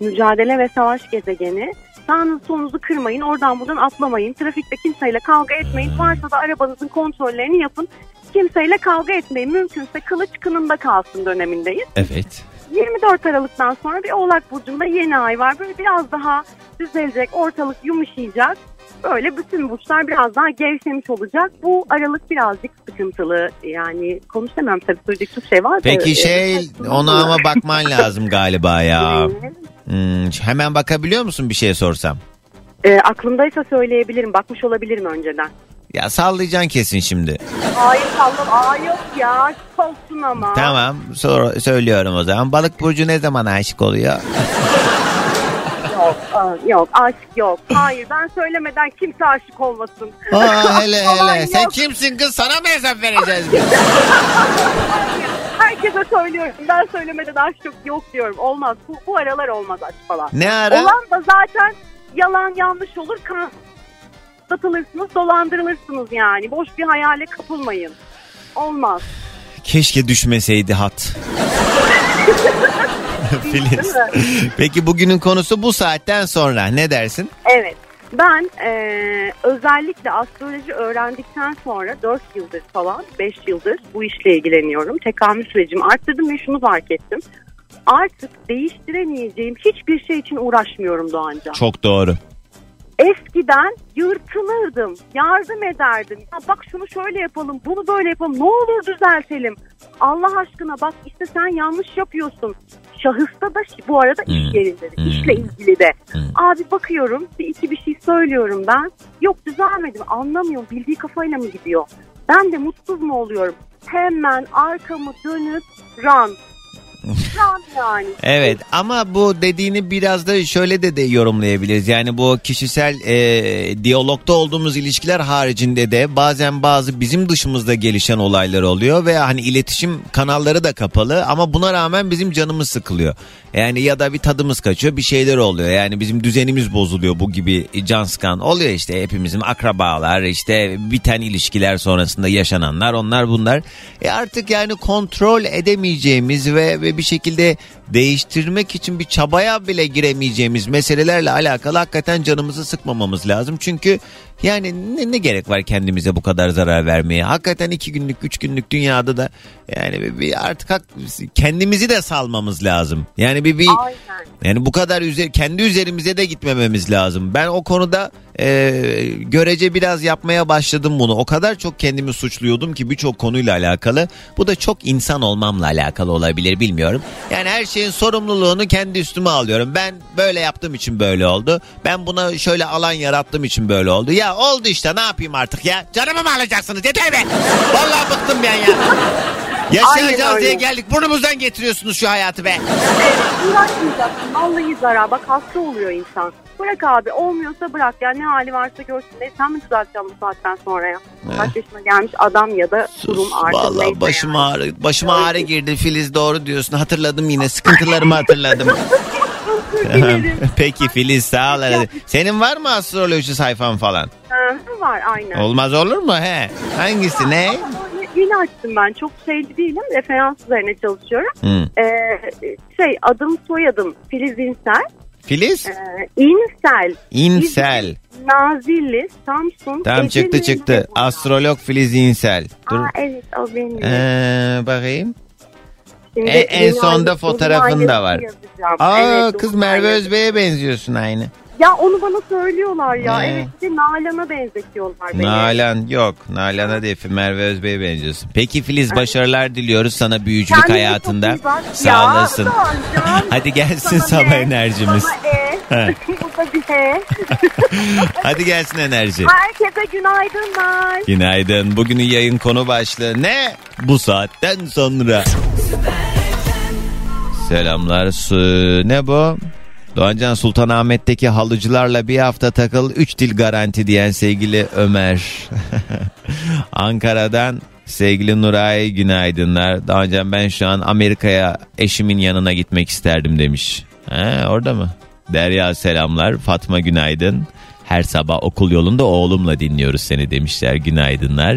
Mücadele ve savaş gezegeni. Sağınızı solunuzu kırmayın, oradan buradan atlamayın. Trafikte kimseyle kavga etmeyin. Varsa da arabanızın kontrollerini yapın. Kimseyle kavga etmeyin. Mümkünse kılıç kınında kalsın dönemindeyiz. Evet. 24 Aralık'tan sonra bir Oğlak Burcu'nda yeni ay var. Böyle biraz daha düzelecek, ortalık yumuşayacak. Böyle bütün burçlar biraz daha gevşemiş olacak. Bu Aralık birazcık sıkıntılı. Yani konuşamam tabii söyleyecek çok şey var. da- Peki Ee, şey ona ama bakman <laughs> lazım galiba ya. Hmm, hemen bakabiliyor musun bir şey sorsam? Ee, aklımdaysa söyleyebilirim. Bakmış olabilirim önceden. Ya sallayacaksın kesin şimdi. Hayır sallam. Aa yok ya. aşk olsun ama. Tamam sor- söylüyorum o zaman. Balık burcu ne zaman aşık oluyor? Yok, aa, yok aşk yok. Hayır ben söylemeden kimse aşık olmasın. Aa, hele Aman hele. Sen yok. kimsin kız? Sana mı hesap vereceğiz biz? <laughs> Herkese söylüyorum. Ben söylemeden aşk yok, yok diyorum. Olmaz. Bu, bu aralar olmaz aşk falan. Ne ara? Olan da zaten yalan yanlış olur. Kan satılırsınız, dolandırılırsınız yani. Boş bir hayale kapılmayın. Olmaz. Keşke düşmeseydi hat. <laughs> Filiz. Peki bugünün konusu bu saatten sonra. Ne dersin? Evet. Ben eee, özellikle astroloji öğrendikten sonra 4 yıldır falan 5 yıldır bu işle ilgileniyorum. Tekamül sürecimi arttırdım ve şunu fark ettim. Artık değiştiremeyeceğim hiçbir şey için uğraşmıyorum Doğancan. Çok doğru. Eskiden yırtınırdım, yardım ederdim. Ya bak şunu şöyle yapalım, bunu böyle yapalım, ne olur düzeltelim. Allah aşkına bak işte sen yanlış yapıyorsun. Şahısta da bu arada Hmm. iş yerinde, de, işle ilgili de. Abi bakıyorum bir iki bir şey söylüyorum ben. Yok düzelmedim anlamıyorum bildiği kafayla mı gidiyor? Ben de mutsuz mu oluyorum? Hemen arkamı dönüp run. Yani. Evet ama bu dediğini biraz da şöyle de, de yorumlayabiliriz. Yani bu kişisel e, diyalogda olduğumuz ilişkiler haricinde de bazen bazı bizim dışımızda gelişen olaylar oluyor ve hani iletişim kanalları da kapalı ama buna rağmen bizim canımız sıkılıyor. Yani ya da bir tadımız kaçıyor bir şeyler oluyor. Yani bizim düzenimiz bozuluyor bu gibi can sıkan oluyor işte hepimizin akrabalar işte biten ilişkiler sonrasında yaşananlar onlar bunlar. E artık yani kontrol edemeyeceğimiz ve, ve bir şekilde değiştirmek için bir çabaya bile giremeyeceğimiz meselelerle alakalı hakikaten canımızı sıkmamamız lazım. Çünkü yani ne, ne gerek var kendimize bu kadar zarar vermeye? Hakikaten iki günlük, üç günlük dünyada da yani bir, artık hak- kendimizi de salmamız lazım. Yani bir, bir yani bu kadar üzer, kendi üzerimize de gitmememiz lazım. Ben o konuda e, görece biraz yapmaya başladım bunu. O kadar çok kendimi suçluyordum ki birçok konuyla alakalı. Bu da çok insan olmamla alakalı olabilir bilmiyorum. Yani her şeyin sorumluluğunu kendi üstüme alıyorum. Ben böyle yaptığım için böyle oldu. Ben buna şöyle alan yarattığım için böyle oldu. Ya oldu işte ne yapayım artık ya. Canımı mı alacaksınız yeter be. Vallahi bıktım ben ya. Yaşayacağız diye geldik. Burnumuzdan getiriyorsunuz şu hayatı be. Uğraşmayacaksın. Vallahi zarar. Bak hasta oluyor insan. Bırak abi. Olmuyorsa bırak. Yani ne hali varsa görsün. Ne, sen mi düzelteceksin bu saatten sonra ya? Kaç yaşına gelmiş adam ya da kurum artık neyse başım yani. ağrı, başıma ağrı girdi Filiz doğru diyorsun. Hatırladım yine sıkıntılarımı hatırladım. <laughs> Peki Filiz sağ ol. Senin var mı astroloji sayfan falan? Var aynen. Olmaz olur mu he? Hangisi ne? Yeni açtım ben. Çok şeyli değilim. Referans üzerine çalışıyorum. Hı. Ee, şey adım soyadım Filiz İnsel. Filiz? Ee, İnsel. İnsel. İzmir, Nazilli, Samsun. Tamam çıktı çıktı. Lüleburgaz. Astrolog Filiz İnsel. Dur. Aa, evet o benim. Ee, bakayım. Şimdi E, en dünya- sonda fotoğrafın da var. yazacağım. Aa Evet, kız Merve Özbey'e benziyorsun aynı. Ya onu bana söylüyorlar ya. Ne? Evet bir de Nalan'a benzetiyorlar beni. Nalan yok. Nalan'a değil Merve Özbey'e benziyorsun. Peki Filiz başarılar diliyoruz sana büyücülük Kendine hayatında. çok iyi bak. Sağ Ya, olasın. <laughs> Hadi gelsin Sana sabah ne? enerjimiz. Sana e. <laughs> He. <laughs> Bu da bir he. Hadi gelsin enerji. Herkese günaydınlar. Günaydın. Bugünün yayın konu başlığı ne? Bu saatten sonra. Selamlar. Su- Ne bu? Doğancan Sultanahmet'teki halıcılarla bir hafta takıl 3 dil garanti diyen sevgili Ömer. <laughs> Ankara'dan sevgili Nuray günaydınlar. Doğancan ben şu an Amerika'ya eşimin yanına gitmek isterdim demiş. He, orada mı? Derya selamlar. Fatma günaydın. Her sabah okul yolunda oğlumla dinliyoruz seni demişler. Günaydınlar.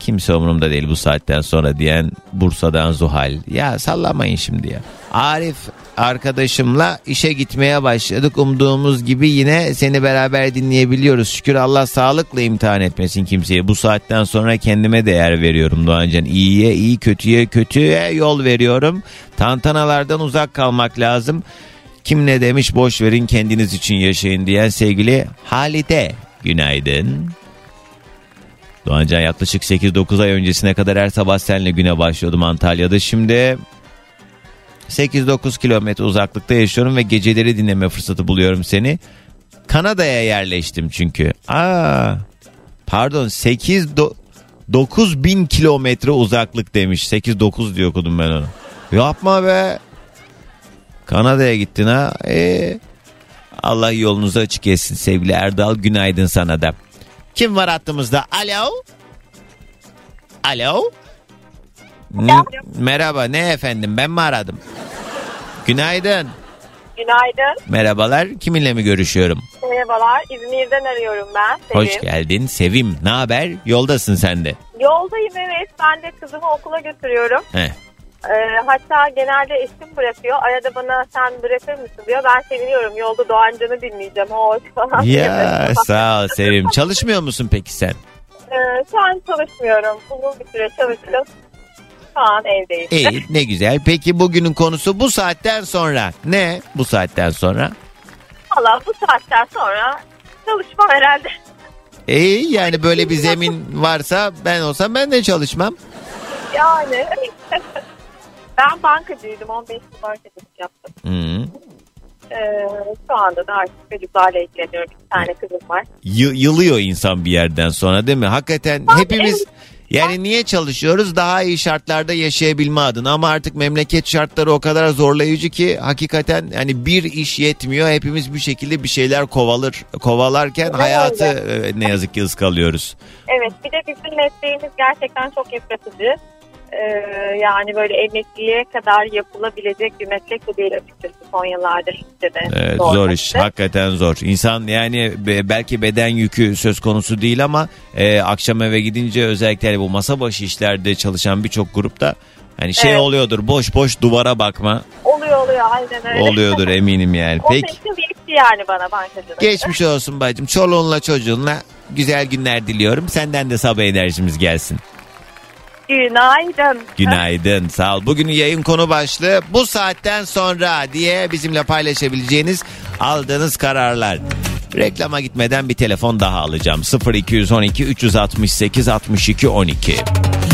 Kimse umurumda değil bu saatten sonra diyen Bursa'dan Zuhal. Ya sallamayın şimdi ya. Arif arkadaşımla işe gitmeye başladık. Umduğumuz gibi yine seni beraber dinleyebiliyoruz. Şükür Allah sağlıkla imtihan etmesin kimseye. Bu saatten sonra kendime değer veriyorum Doğancan. İyiye iyi kötüye kötüye yol veriyorum. Tantanalardan uzak kalmak lazım. Kim ne demiş boş verin kendiniz için yaşayın diyen sevgili Halide. Günaydın. Doğancan yaklaşık 8-9 ay öncesine kadar her sabah seninle güne başlıyordum Antalya'da. Şimdi 8-9 kilometre uzaklıkta yaşıyorum ve geceleri dinleme fırsatı buluyorum seni. Kanada'ya yerleştim çünkü. Aa, pardon 8 9 bin kilometre uzaklık demiş. 8-9 diye okudum ben onu. Yapma be. Kanada'ya gittin ha. Ee, Allah yolunuzu açık etsin sevgili Erdal. Günaydın sana da. Kim var hattımızda? Alo? Alo? M- Merhaba ne efendim ben mi aradım? Günaydın. Günaydın. Merhabalar kiminle mi görüşüyorum? Merhabalar. İzmir'den arıyorum ben. Sevim. Hoş geldin Sevim. Ne haber? Yoldasın sen de. Yoldayım evet. Ben de kızımı okula götürüyorum. Heh. Ee, hatta genelde eşim bırakıyor. Arada bana sen bırakır mısın diyor. Ben seviniyorum. Yolda Doğancan'ı dinleyeceğim. Hoş <laughs> falan. Ya sağ ol Sevim. Çalışmıyor musun peki sen? Ee, şu an çalışmıyorum. Uzun bir süre çalıştım. Şu an evdeyim. İyi ne güzel. Peki bugünün konusu bu saatten sonra. Ne bu saatten sonra? Valla bu saatten sonra çalışmam herhalde. İyi yani böyle bir <laughs> zemin varsa ben olsam ben de çalışmam. Yani. Ben bankacıydım. 15 yıl bankacılık yaptım. Hı. Ee, şu anda da artık çocuklarla ilgileniyorum. Bir tane kızım var. Y- yılıyor insan bir yerden sonra değil mi? Hakikaten hepimiz yani niye çalışıyoruz? Daha iyi şartlarda yaşayabilme adına ama artık memleket şartları o kadar zorlayıcı ki hakikaten hani bir iş yetmiyor. Hepimiz bir şekilde bir şeyler kovalır. Kovalarken Evet, hayatı e, ne yazık ki ıskalıyoruz. Evet bir de bizim mesleğimiz gerçekten çok yıpratıcı. Ee, yani böyle emekliliğe kadar yapılabilecek bir meslek de değil açıkçası son yıllarda hiç de. Evet, zor iş. Hakikaten zor. İnsan yani be- belki beden yükü söz konusu değil ama e, akşam eve gidince özellikle bu masa başı işlerde çalışan birçok grupta hani şey Evet. oluyordur. Boş boş duvara bakma Oluyor oluyor aynen öyle. oluyordur eminim yani. <laughs> o Peki sekiz yıl geçti yani bana bankacılık. geçmiş olsun bacım. Çoluğunla çocuğunla güzel günler diliyorum. Senden de sabah enerjimiz gelsin. Günaydın. Günaydın. Sağ ol. Bugünün yayın konu başlığı bu saatten sonra diye bizimle paylaşabileceğiniz aldığınız kararlar. Reklama gitmeden bir telefon daha alacağım. 0212 368 62 12.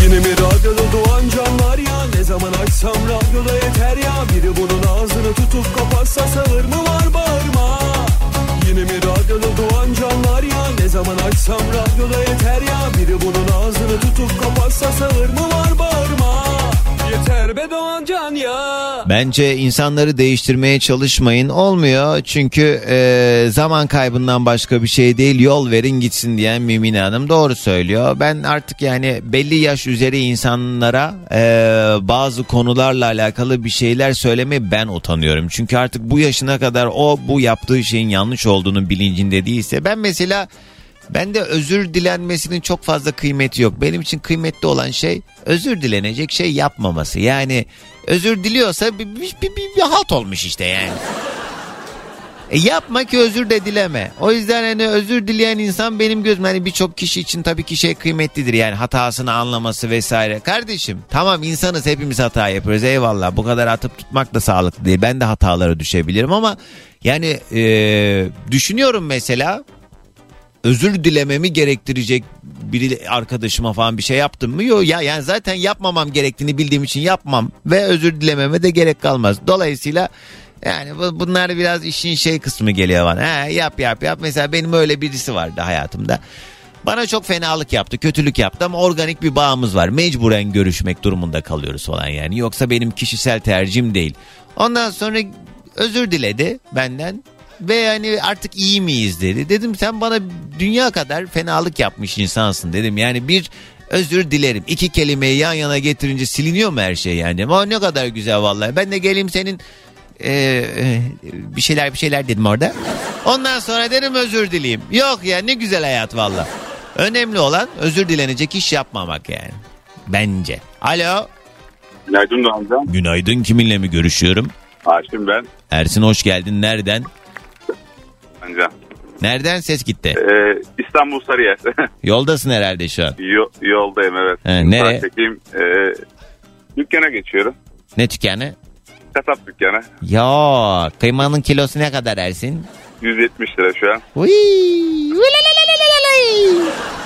Yine mi radyoda doğan canlar ya Ne zaman açsam radyoda yeter ya Biri bunun ağzını tutup kapatsa sağır mı var bağırma Yine mi radyoda doğan zaman açsam radyoda yeter ya Biri bunun ağzını tutup kapatsa sağır mı var bağırma Bence insanları değiştirmeye çalışmayın. Olmuyor çünkü e, zaman kaybından başka bir şey değil. Yol verin gitsin diyen Mimine Hanım doğru söylüyor. Ben artık yani belli yaş üzeri insanlara e, bazı konularla alakalı bir şeyler söylemeye ben utanıyorum. Çünkü artık bu yaşına kadar o bu yaptığı şeyin yanlış olduğunu bilincinde değilse ben mesela ben de özür dilenmesinin çok fazla kıymeti yok. Benim için kıymetli olan şey özür dilenecek şey yapmaması. Yani özür diliyorsa bir, bir, bir, bir, bir halt olmuş işte yani. E yapma ki özür de dileme. O yüzden hani özür dileyen insan benim gözüm hani birçok kişi için tabii ki şey kıymetlidir yani hatasını anlaması vesaire. Kardeşim tamam insanız hepimiz hata yapıyoruz eyvallah bu kadar atıp tutmak da sağlıklı değil. Ben de hatalara düşebilirim ama yani e, düşünüyorum mesela özür dilememi gerektirecek biri arkadaşıma falan bir şey yaptım mı? Yok ya yani zaten yapmamam gerektiğini bildiğim için yapmam ve özür dilememe de gerek kalmaz. Dolayısıyla yani bu- bunlar biraz işin şey kısmı geliyor bana. Ha, yap yap yap. Mesela benim öyle birisi vardı hayatımda. Bana çok fenalık yaptı, kötülük yaptı ama organik bir bağımız var. Mecburen görüşmek durumunda kalıyoruz falan yani. Yoksa benim kişisel tercihim değil. Ondan sonra özür diledi benden ve yani artık iyi miyiz dedi. Dedim sen bana dünya kadar fenalık yapmış insansın dedim. Yani bir özür dilerim. İki kelimeyi yan yana getirince siliniyor mu her şey yani? Ama ne kadar güzel vallahi. Ben de geleyim senin e, e, bir şeyler bir şeyler dedim orada. Ondan sonra dedim özür dileyim. Yok ya ne güzel hayat valla. Önemli olan özür dilenecek iş yapmamak yani. Bence. Alo. Günaydın Doğancan. Günaydın kiminle mi görüşüyorum? Haşim ben. Ersin hoş geldin. Nereden? Doğancan. Nereden ses gitti? Ee, İstanbul Sarıyer. <laughs> Yoldasın herhalde şu an. Yo- yoldayım evet. He, nereye? Çekeyim. Ee, dükkana geçiyorum. Ne dükkanı? Kasap dükkanı. Ya kıymanın kilosu ne kadar Ersin? 170 lira şu an. Uy.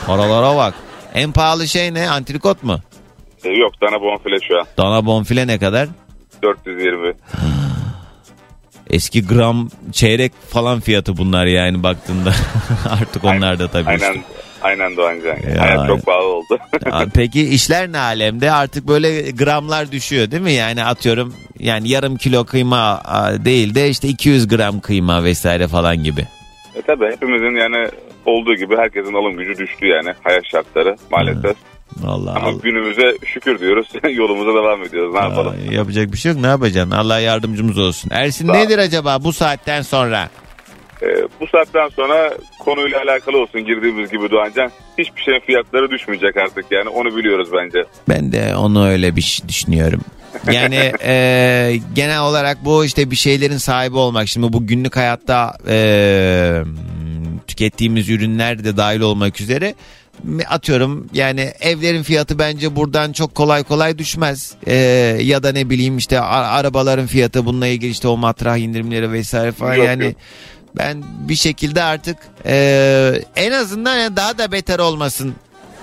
Paralara bak. En pahalı şey ne? Antrikot mu? Ee, yok dana bonfile şu an. Dana bonfile ne kadar? 420. <gasps> Eski gram çeyrek falan fiyatı bunlar yani baktığında. <laughs> Artık onlar da tabii. Aynen üstü. aynen Doğancan. Ya. Hayat çok pahalı oldu. <laughs> Ya Peki işler ne alemde? Artık böyle gramlar düşüyor değil mi? Yani atıyorum yani yarım kilo kıyma değil de işte 200 gram kıyma vesaire falan gibi. e tabi hepimizin yani olduğu gibi herkesin alım gücü düştü yani hayat şartları maalesef. Vallahi Ama Allah- günümüze şükür diyoruz. <laughs> Yolumuza devam ediyoruz. Ne yapalım? Aa, yapacak bir şey yok ne yapacaksın? Allah yardımcımız olsun. Ersin Sağ nedir acaba bu saatten sonra? Ee, bu saatten sonra konuyla alakalı olsun girdiğimiz gibi Doğancan. Hiçbir şeyin fiyatları düşmeyecek artık yani onu biliyoruz bence. Ben de onu öyle bir şey düşünüyorum. Yani <laughs> e, genel olarak bu işte bir şeylerin sahibi olmak. Şimdi bu günlük hayatta e, tükettiğimiz ürünler de dahil olmak üzere atıyorum yani evlerin fiyatı bence buradan çok kolay kolay düşmez. E, ya da ne bileyim işte arabaların fiyatı bununla ilgili işte o matrah indirimleri vesaire falan Yok, yani yok. ben bir şekilde artık e, en azından yani daha da beter olmasın.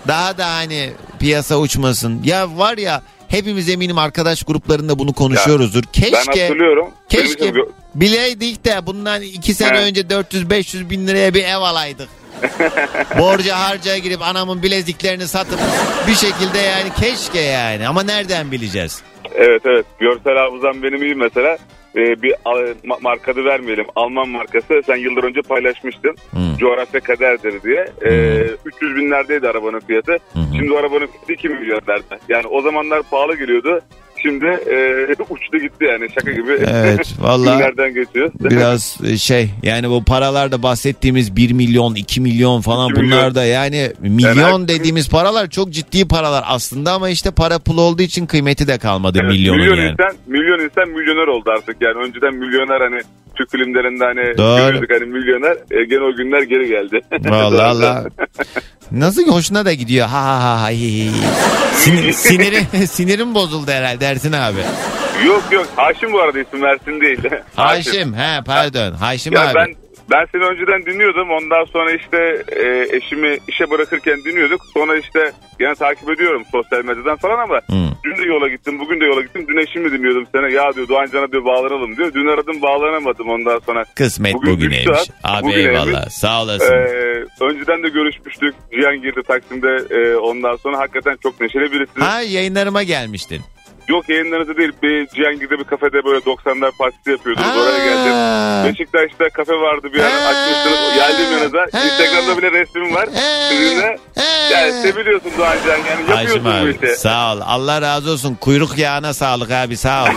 Daha da hani piyasa uçmasın. Ya var ya hepimiz eminim arkadaş gruplarında bunu konuşuyoruzdur. ben Keşke hatırlıyorum. keşke Benim bileydik de bundan iki sene He. önce 400-500 bin liraya bir ev alaydık. <laughs> Borca harcaya girip anamın bileziklerini satıp bir şekilde yani keşke yani ama nereden bileceğiz? Evet evet görsel hafızam benim iyi mesela. Ee, bir ma- markadı vermeyelim. Alman markası sen yıllar önce paylaşmıştın. Hmm. Coğrafya kaderdir diye. Ee, 300 binlerdeydi arabanın fiyatı. Şimdi o arabanın fiyatı 2 milyonlarda. Yani o zamanlar pahalı geliyordu. Şimdi e, uçtu gitti yani şaka gibi. Evet, <laughs> vallahi Günlerden geçiyor. Biraz e, şey yani bu paralarda bahsettiğimiz 1 milyon 2 milyon falan 2 milyon. bunlar da yani milyon dediğimiz paralar çok ciddi paralar aslında ama işte para pul olduğu için kıymeti de kalmadı Evet, milyonun milyon yani. insan milyon insan milyoner oldu artık yani önceden milyoner hani Türk filmlerinde hani Doğru. görüyorduk hani milyoner e, gene o günler geri geldi. <laughs> Vallahi Allah. Nasıl hoşuna da gidiyor. Ha ha ha. ha. Sin- <laughs> sinirim, sinirim bozuldu herhalde Ersin abi. yok yok Haşim bu arada isim Mersin değil. <laughs> Haşim. He pardon. Haşim Ya abi. ben ben seni önceden dinliyordum. Ondan sonra işte e, eşimi işe bırakırken dinliyorduk. Sonra işte gene takip ediyorum sosyal medyadan falan ama dün de yola gittim, bugün de yola gittim. Dün eşimi dinliyordum seni. Ya diyor Doğan Can'a diyor bağlanalım diyor. Dün aradım bağlanamadım ondan sonra. Kısmet Bugün bugüneymiş. saat, Abi bugüneymiş. eyvallah. Sağ olasın. Ee, önceden de görüşmüştük. Cihan girdi Taksim'de. Ee, ondan sonra hakikaten çok neşeli birisi. Ha yayınlarıma gelmiştin. Yok yayınlarınızı değil. Bir Cihangir'de bir kafede böyle 90'lar partisi yapıyordunuz. Oraya geldim. Beşiktaş'ta kafe vardı bir ara açmışsınız. Geldim yanınıza. Instagram'da bile resmim var. Sizinle. Yani seviliyorsun Doğancan. Yani Hacım yapıyorsun bu işi. sağ ol. Allah razı olsun. Kuyruk yağına sağlık abi sağ ol.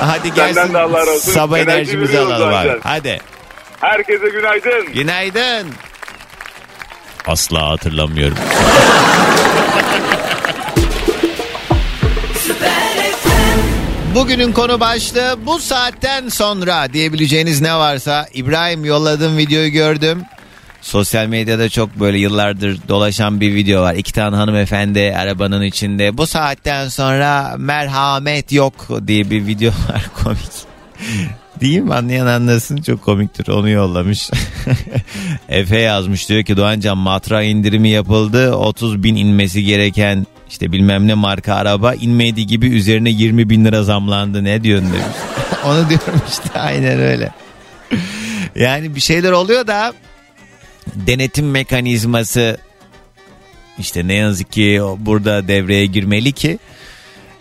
Hadi gelsin. Senden de Allah razı olsun. Sabah Enerji enerjimizi alalım abi. Hadi. Herkese günaydın. Günaydın. Asla hatırlamıyorum. <laughs> Bugünün konu başlığı bu saatten sonra diyebileceğiniz ne varsa İbrahim yolladığım videoyu gördüm. Sosyal medyada çok böyle yıllardır dolaşan bir video var. İki tane hanımefendi arabanın içinde. Bu saatten sonra merhamet yok diye bir video <laughs> var komik. Değil mi? Anlayan anlasın çok komiktir onu yollamış. <laughs> Efe yazmış diyor ki Doğancan matra indirimi yapıldı 30 bin inmesi gereken işte bilmem ne marka araba inmediği gibi üzerine 20 bin lira zamlandı ne diyorsun demiş. <laughs> onu diyorum işte aynen öyle. Yani bir şeyler oluyor da denetim mekanizması işte ne yazık ki burada devreye girmeli ki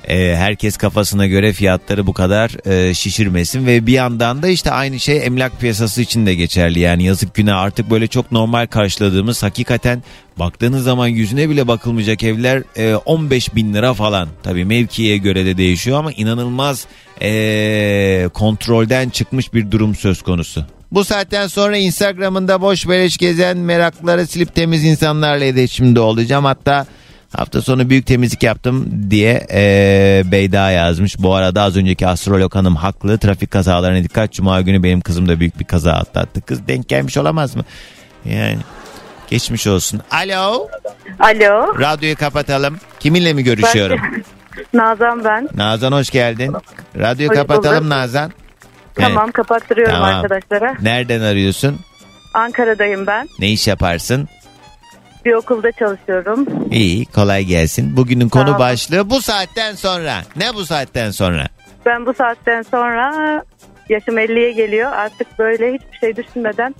e, herkes kafasına göre fiyatları bu kadar e, şişirmesin ve bir yandan da işte aynı şey emlak piyasası için de geçerli yani yazık günah artık böyle çok normal karşıladığımız hakikaten baktığınız zaman yüzüne bile bakılmayacak evler e, 15 bin lira falan tabii mevkiye göre de değişiyor ama inanılmaz e, kontrolden çıkmış bir durum söz konusu. Bu saatten sonra Instagram'ında boş beleş gezen merakları silip temiz insanlarla iletişimde olacağım. Hatta hafta sonu büyük temizlik yaptım diye eee, Beyda yazmış. Bu arada az önceki astrolog hanım haklı. Trafik kazalarına dikkat. Cuma günü benim kızım da büyük bir kaza atlattı. Kız denk gelmiş olamaz mı? Yani geçmiş olsun. Alo. Alo. Radyoyu kapatalım. Kiminle mi görüşüyorum? <laughs> Nazan ben. Nazan hoş geldin. Radyoyu Hoş kapatalım bulduk. Nazan. Tamam kapattırıyorum Tamam. arkadaşlara. Nereden arıyorsun? Ankara'dayım ben. Ne iş yaparsın? Bir okulda çalışıyorum. İyi kolay gelsin. Bugünün konu Sağ ol. başlığı bu saatten sonra. Ne bu saatten sonra? Ben bu saatten sonra yaşım 50'ye geliyor. Artık böyle hiçbir şey düşünmeden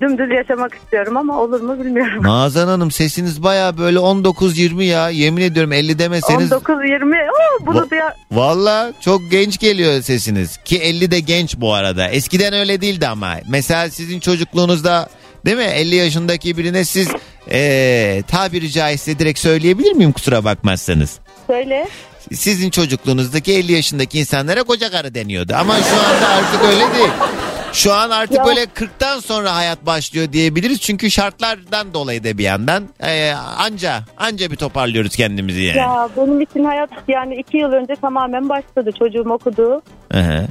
dümdüz yaşamak istiyorum ama olur mu bilmiyorum. Nazan Hanım sesiniz baya böyle 19-20 ya. Yemin ediyorum 50 demeseniz. 19-20 Oo, bunu Va- da Valla çok genç geliyor sesiniz. Ki 50 de genç bu arada. Eskiden öyle değildi ama. Mesela sizin çocukluğunuzda değil mi 50 yaşındaki birine siz ee, tabiri caizse direkt söyleyebilir miyim kusura bakmazsanız? söyle. Sizin çocukluğunuzdaki 50 yaşındaki insanlara koca karı deniyordu. Ama şu anda artık öyle değil. Şu an artık Ya. böyle 40'tan sonra hayat başlıyor diyebiliriz. Çünkü şartlardan dolayı da bir yandan ee, anca anca bir toparlıyoruz kendimizi yani. Ya benim için hayat yani iki yıl önce tamamen başladı. Çocuğum okudu. Hı hı.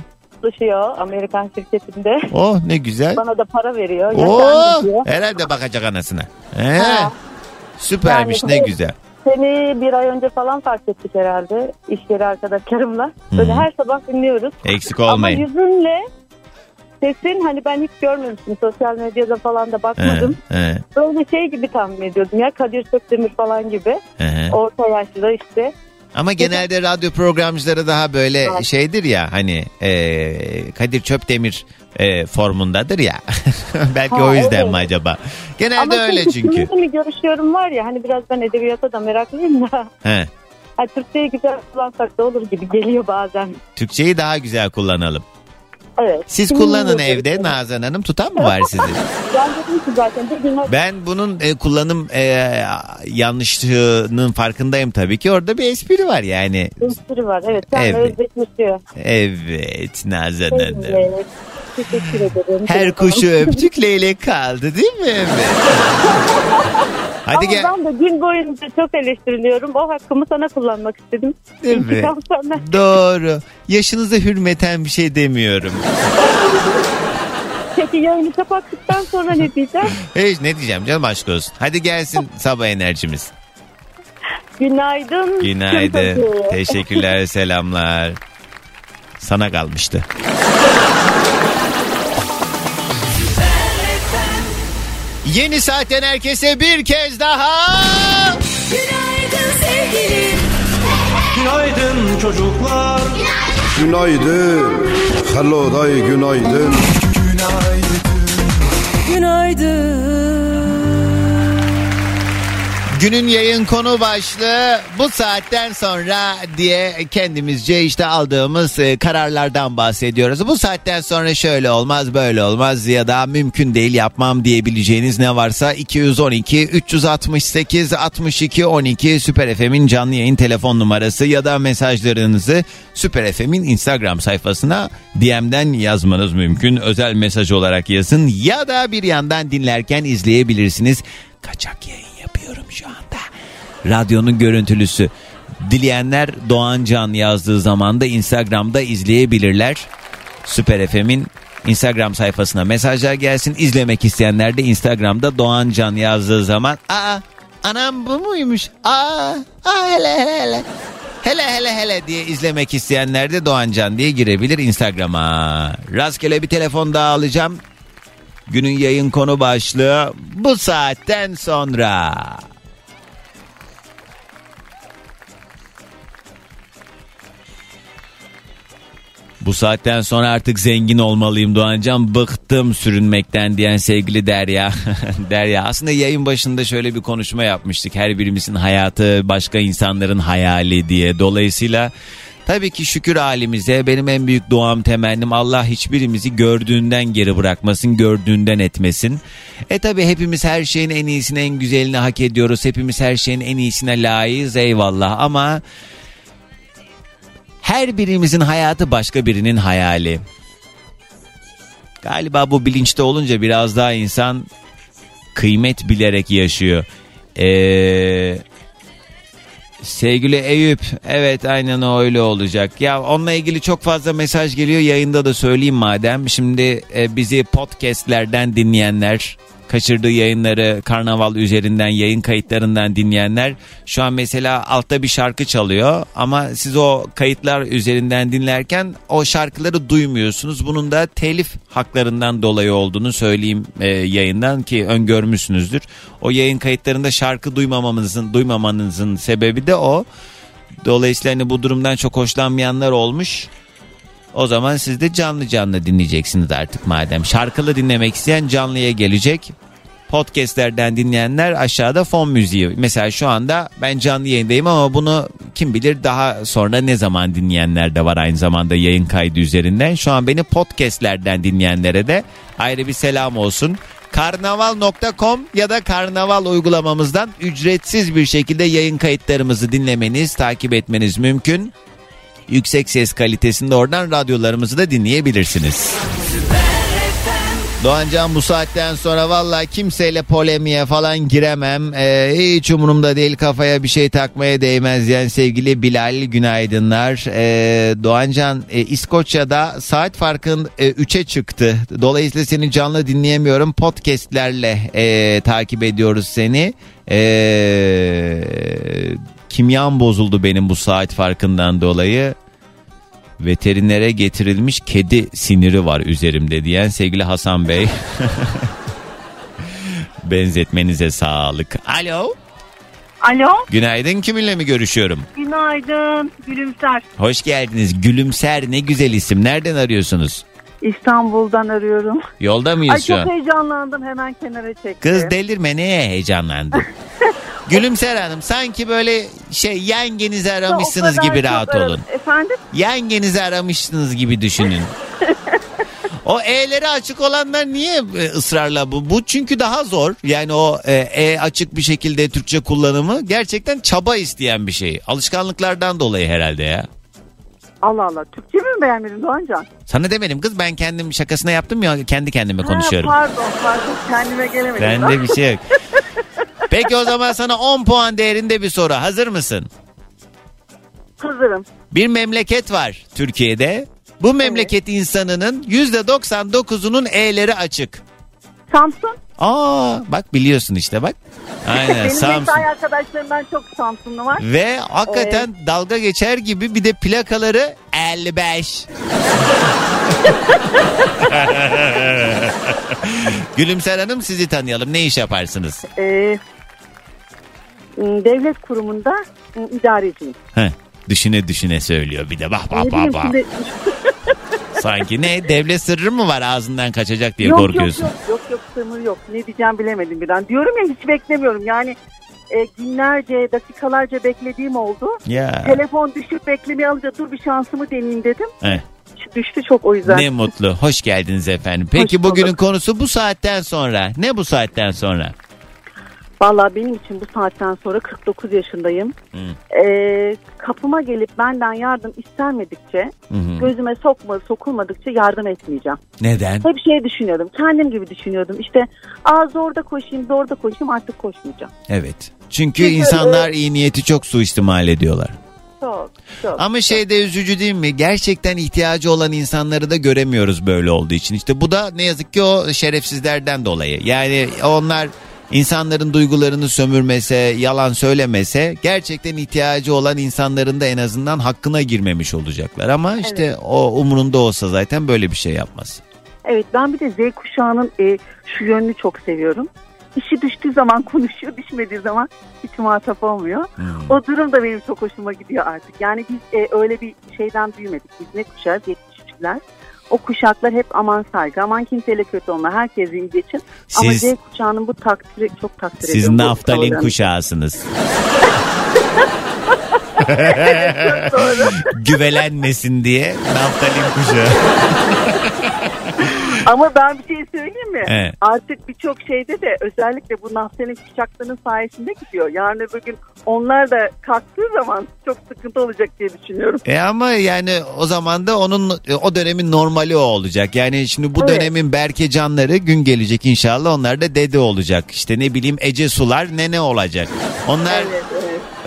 Çalışıyor Amerikan şirketinde. Oh ne güzel. Bana da para veriyor. Diyor. herhalde bakacak anasına. He, Ha. süpermiş Yani ne güzel. Seni bir ay önce falan fark ettik herhalde. İş yeri arkadaşlarımla. Böyle Hı. her sabah dinliyoruz. Eksik Ama olmayın. yüzünle sesin hani ben hiç görmemiştim. Sosyal medyada falan da bakmadım. He, he, Böyle şey gibi tahmin ediyordum ya Kadir Sökdemir falan gibi. he. Orta yaşlı işte. Ama genelde radyo programcıları daha böyle Evet. şeydir ya hani e, Kadir Çöpdemir e, formundadır ya. <laughs> Belki Ha, o yüzden evet. mi acaba? Genelde Ama öyle çünkü. mi görüşüyorum var ya hani biraz ben edebiyata da meraklıyım da. He. Ha, Türkçeyi güzel kullansak da olur gibi geliyor bazen. Türkçeyi daha güzel kullanalım. Evet. Siz kullanın evde Nazan Hanım tutan mı var sizin? <laughs> Ben dedim ki zaten bir gün Ben bunun e, kullanım e, yanlışlığının farkındayım tabii ki. Orada bir espri var yani. espri var. Evet. Sen Evet. özdeşleşiyor. Evet Nazan Hanım. Evet. Teşekkür ederim. Her kuşu öptük leylek kaldı değil mi? Evet. <laughs> Hadi Ama gel. ben de gün boyunca çok eleştiriliyorum. O hakkımı sana kullanmak istedim. Değil mi? İntikam sana. Doğru. Yaşınıza hürmeten bir şey demiyorum. Peki yayını kapattıktan sonra ne diyeceğim? <laughs> Hiç ne diyeceğim canım aşk olsun. Hadi gelsin <laughs> sabah enerjimiz. Günaydın. Günaydın. Teşekkürler selamlar. Sana kalmıştı. <laughs> Yeni saatten herkese bir kez daha. Günaydın sevgilim. Günaydın çocuklar. Günaydın. Hello day günaydın. Günaydın. Günün yayın konu başlığı bu saatten sonra diye kendimizce işte aldığımız e, kararlardan bahsediyoruz. Bu saatten sonra şöyle olmaz böyle olmaz ya da mümkün değil yapmam diyebileceğiniz ne varsa 212 368 62 12 Süper FM'in canlı yayın telefon numarası ya da mesajlarınızı Süper FM'in Instagram sayfasına DM'den yazmanız mümkün. Özel mesaj olarak yazın ya da bir yandan dinlerken izleyebilirsiniz. Kaçak yayın yapıyorum şu anda. Radyonun görüntülüsü. Dileyenler Doğan Can yazdığı zaman da Instagram'da izleyebilirler. Süper FM'in Instagram sayfasına mesajlar gelsin. İzlemek isteyenler de Instagram'da Doğan Can yazdığı zaman aa anam bu muymuş? Aa, aa hele hele hele. Hele hele hele diye izlemek isteyenler de Doğan Can diye girebilir Instagram'a. Rastgele bir telefon daha alacağım. Günün yayın konu başlığı bu saatten sonra. Bu saatten sonra artık zengin olmalıyım Doğancan. Bıktım sürünmekten diyen sevgili Derya. <laughs> Derya aslında yayın başında şöyle bir konuşma yapmıştık. Her birimizin hayatı başka insanların hayali diye. Dolayısıyla tabii ki şükür halimize benim en büyük duam temennim Allah hiçbirimizi gördüğünden geri bırakmasın, gördüğünden etmesin. E tabii hepimiz her şeyin en iyisini, en güzelini hak ediyoruz. Hepimiz her şeyin en iyisine layığız eyvallah ama her birimizin hayatı başka birinin hayali. Galiba bu bilinçte olunca biraz daha insan kıymet bilerek yaşıyor. Ee, sevgili Eyüp evet aynen öyle olacak. Ya onunla ilgili çok fazla mesaj geliyor yayında da söyleyeyim madem. Şimdi e, bizi podcastlerden dinleyenler kaçırdığı yayınları karnaval üzerinden yayın kayıtlarından dinleyenler şu an mesela altta bir şarkı çalıyor ama siz o kayıtlar üzerinden dinlerken o şarkıları duymuyorsunuz. Bunun da telif haklarından dolayı olduğunu söyleyeyim e, yayından ki öngörmüşsünüzdür. O yayın kayıtlarında şarkı duymamamızın duymamanızın sebebi de o. Dolayısıyla hani bu durumdan çok hoşlanmayanlar olmuş. O zaman siz de canlı canlı dinleyeceksiniz artık madem. Şarkılı dinlemek isteyen canlıya gelecek. Podcastlerden dinleyenler aşağıda fon müziği. Mesela şu anda ben canlı yayındayım ama bunu kim bilir daha sonra ne zaman dinleyenler de var aynı zamanda yayın kaydı üzerinden. Şu an beni podcastlerden dinleyenlere de ayrı bir selam olsun. Karnaval.com ya da Karnaval uygulamamızdan ücretsiz bir şekilde yayın kayıtlarımızı dinlemeniz, takip etmeniz mümkün yüksek ses kalitesinde oradan radyolarımızı da dinleyebilirsiniz. Doğancan bu saatten sonra valla kimseyle polemiğe falan giremem. Ee, hiç umurumda değil kafaya bir şey takmaya değmez yani sevgili Bilal günaydınlar. Ee, Doğancan e, İskoçya'da saat farkın 3'e çıktı. Dolayısıyla seni canlı dinleyemiyorum. Podcastlerle e, takip ediyoruz seni. Eee kimyam bozuldu benim bu saat farkından dolayı. Veterinere getirilmiş kedi siniri var üzerimde diyen sevgili Hasan Bey. <laughs> Benzetmenize sağlık. Alo. Alo. Günaydın kiminle mi görüşüyorum? Günaydın. Gülümser. Hoş geldiniz. Gülümser ne güzel isim. Nereden arıyorsunuz? İstanbul'dan arıyorum. Yolda mıyız Ay şu çok an? heyecanlandım hemen kenara çektim. Kız delirme neye heyecanlandın? <laughs> Gülümser Hanım sanki böyle şey yengenizi aramışsınız gibi rahat olun. Efendim? Yengenizi aramışsınız gibi düşünün. <laughs> O E'leri açık olanlar niye e, ısrarla bu? Bu çünkü daha zor. Yani o e, E açık bir şekilde Türkçe kullanımı gerçekten çaba isteyen bir şey. Alışkanlıklardan dolayı herhalde ya. Allah Allah. Türkçe mi beğenmedin Doğancan? Sana demedim kız ben kendim şakasına yaptım ya kendi kendime konuşuyorum. Ha, pardon pardon kendime gelemedim. Bende bir şey yok. <laughs> Peki o zaman sana 10 puan değerinde bir soru. Hazır mısın? Hazırım. Bir memleket var Türkiye'de. Bu memleket insanının %99'unun E'leri açık. Samsun. Aa bak biliyorsun işte bak. Aynen Benim Samsun. mesai arkadaşlarımdan çok Samsunlu var. Ve hakikaten dalga geçer gibi bir de plakaları 55. <laughs> Gülümser Hanım sizi tanıyalım. Ne iş yaparsınız? Ee, devlet kurumunda ıı, idareciyim. Heh, düşüne düşüne söylüyor bir de bak Ne bak bileyim bak bak. şimdi- <laughs> Sanki ne devlet sırrı mı var ağzından kaçacak diye yok, korkuyorsun. Yok yok yok yok sınır yok. Ne diyeceğim bilemedim birden. Diyorum ya hiç beklemiyorum. Yani e, günlerce, dakikalarca beklediğim oldu. Ya. Telefon düşüp beklemeye alınca dur bir şansımı deneyeyim dedim. Eh, Düştü çok o yüzden. ne mutlu. Hoş geldiniz efendim. Peki bugünün konusu bu saatten sonra. Ne bu saatten sonra? Vallahi benim için bu saatten sonra 49 yaşındayım. Hı. Ee, kapıma gelip benden yardım istenmedikçe, hı. gözüme sokma, sokulmadıkça yardım etmeyeceğim. Neden? Hep şey düşünüyordum. Kendim gibi düşünüyordum. İşte aa zorda koşayım, zorda koşayım artık koşmayacağım. Evet. Çünkü Çünkü, insanlar e, iyi niyeti çok suistimal ediyorlar. Çok, çok. Ama şey de üzücü değil mi? Gerçekten ihtiyacı olan insanları da göremiyoruz böyle olduğu için. İşte bu da ne yazık ki o şerefsizlerden dolayı. Yani onlar insanların duygularını sömürmese, yalan söylemese gerçekten ihtiyacı olan insanların da en azından hakkına girmemiş olacaklar. Ama işte o umurunda olsa zaten böyle bir şey yapmaz. Evet ben bir de Z kuşağının e, şu yönünü çok seviyorum. İşi düştüğü zaman <laughs> konuşuyor, düşmediği zaman hiç muhatap olmuyor. Hmm. O durum da benim çok hoşuma gidiyor artık. Yani biz e, öyle bir şeyden büyümedik. Biz ne kuşağız? 73'ler. O kuşaklar hep aman saygı, aman kimseyle kötü olma, herkesi iyi geçin. Ama Siz- Z kuşağının bu takdiri çok takdir Siz ediyorum. bu naftalin <laughs> kuşağısınız. Güvelenmesin diye naftalin kuşağı. <laughs> Ama ben bir şey söyleyeyim mi? Evet. Artık birçok şeyde de özellikle bu naftalin kuşaklarının sayesinde gidiyor. Yarın öbür gün onlar da kalktığı zaman çok sıkıntı olacak diye düşünüyorum. E ama yani o zaman da onun o dönemin normali o olacak. Yani şimdi bu Evet. dönemin Berke Canları gün gelecek inşallah onlar da dede olacak. İşte ne bileyim Ece Sular nene olacak. Onlar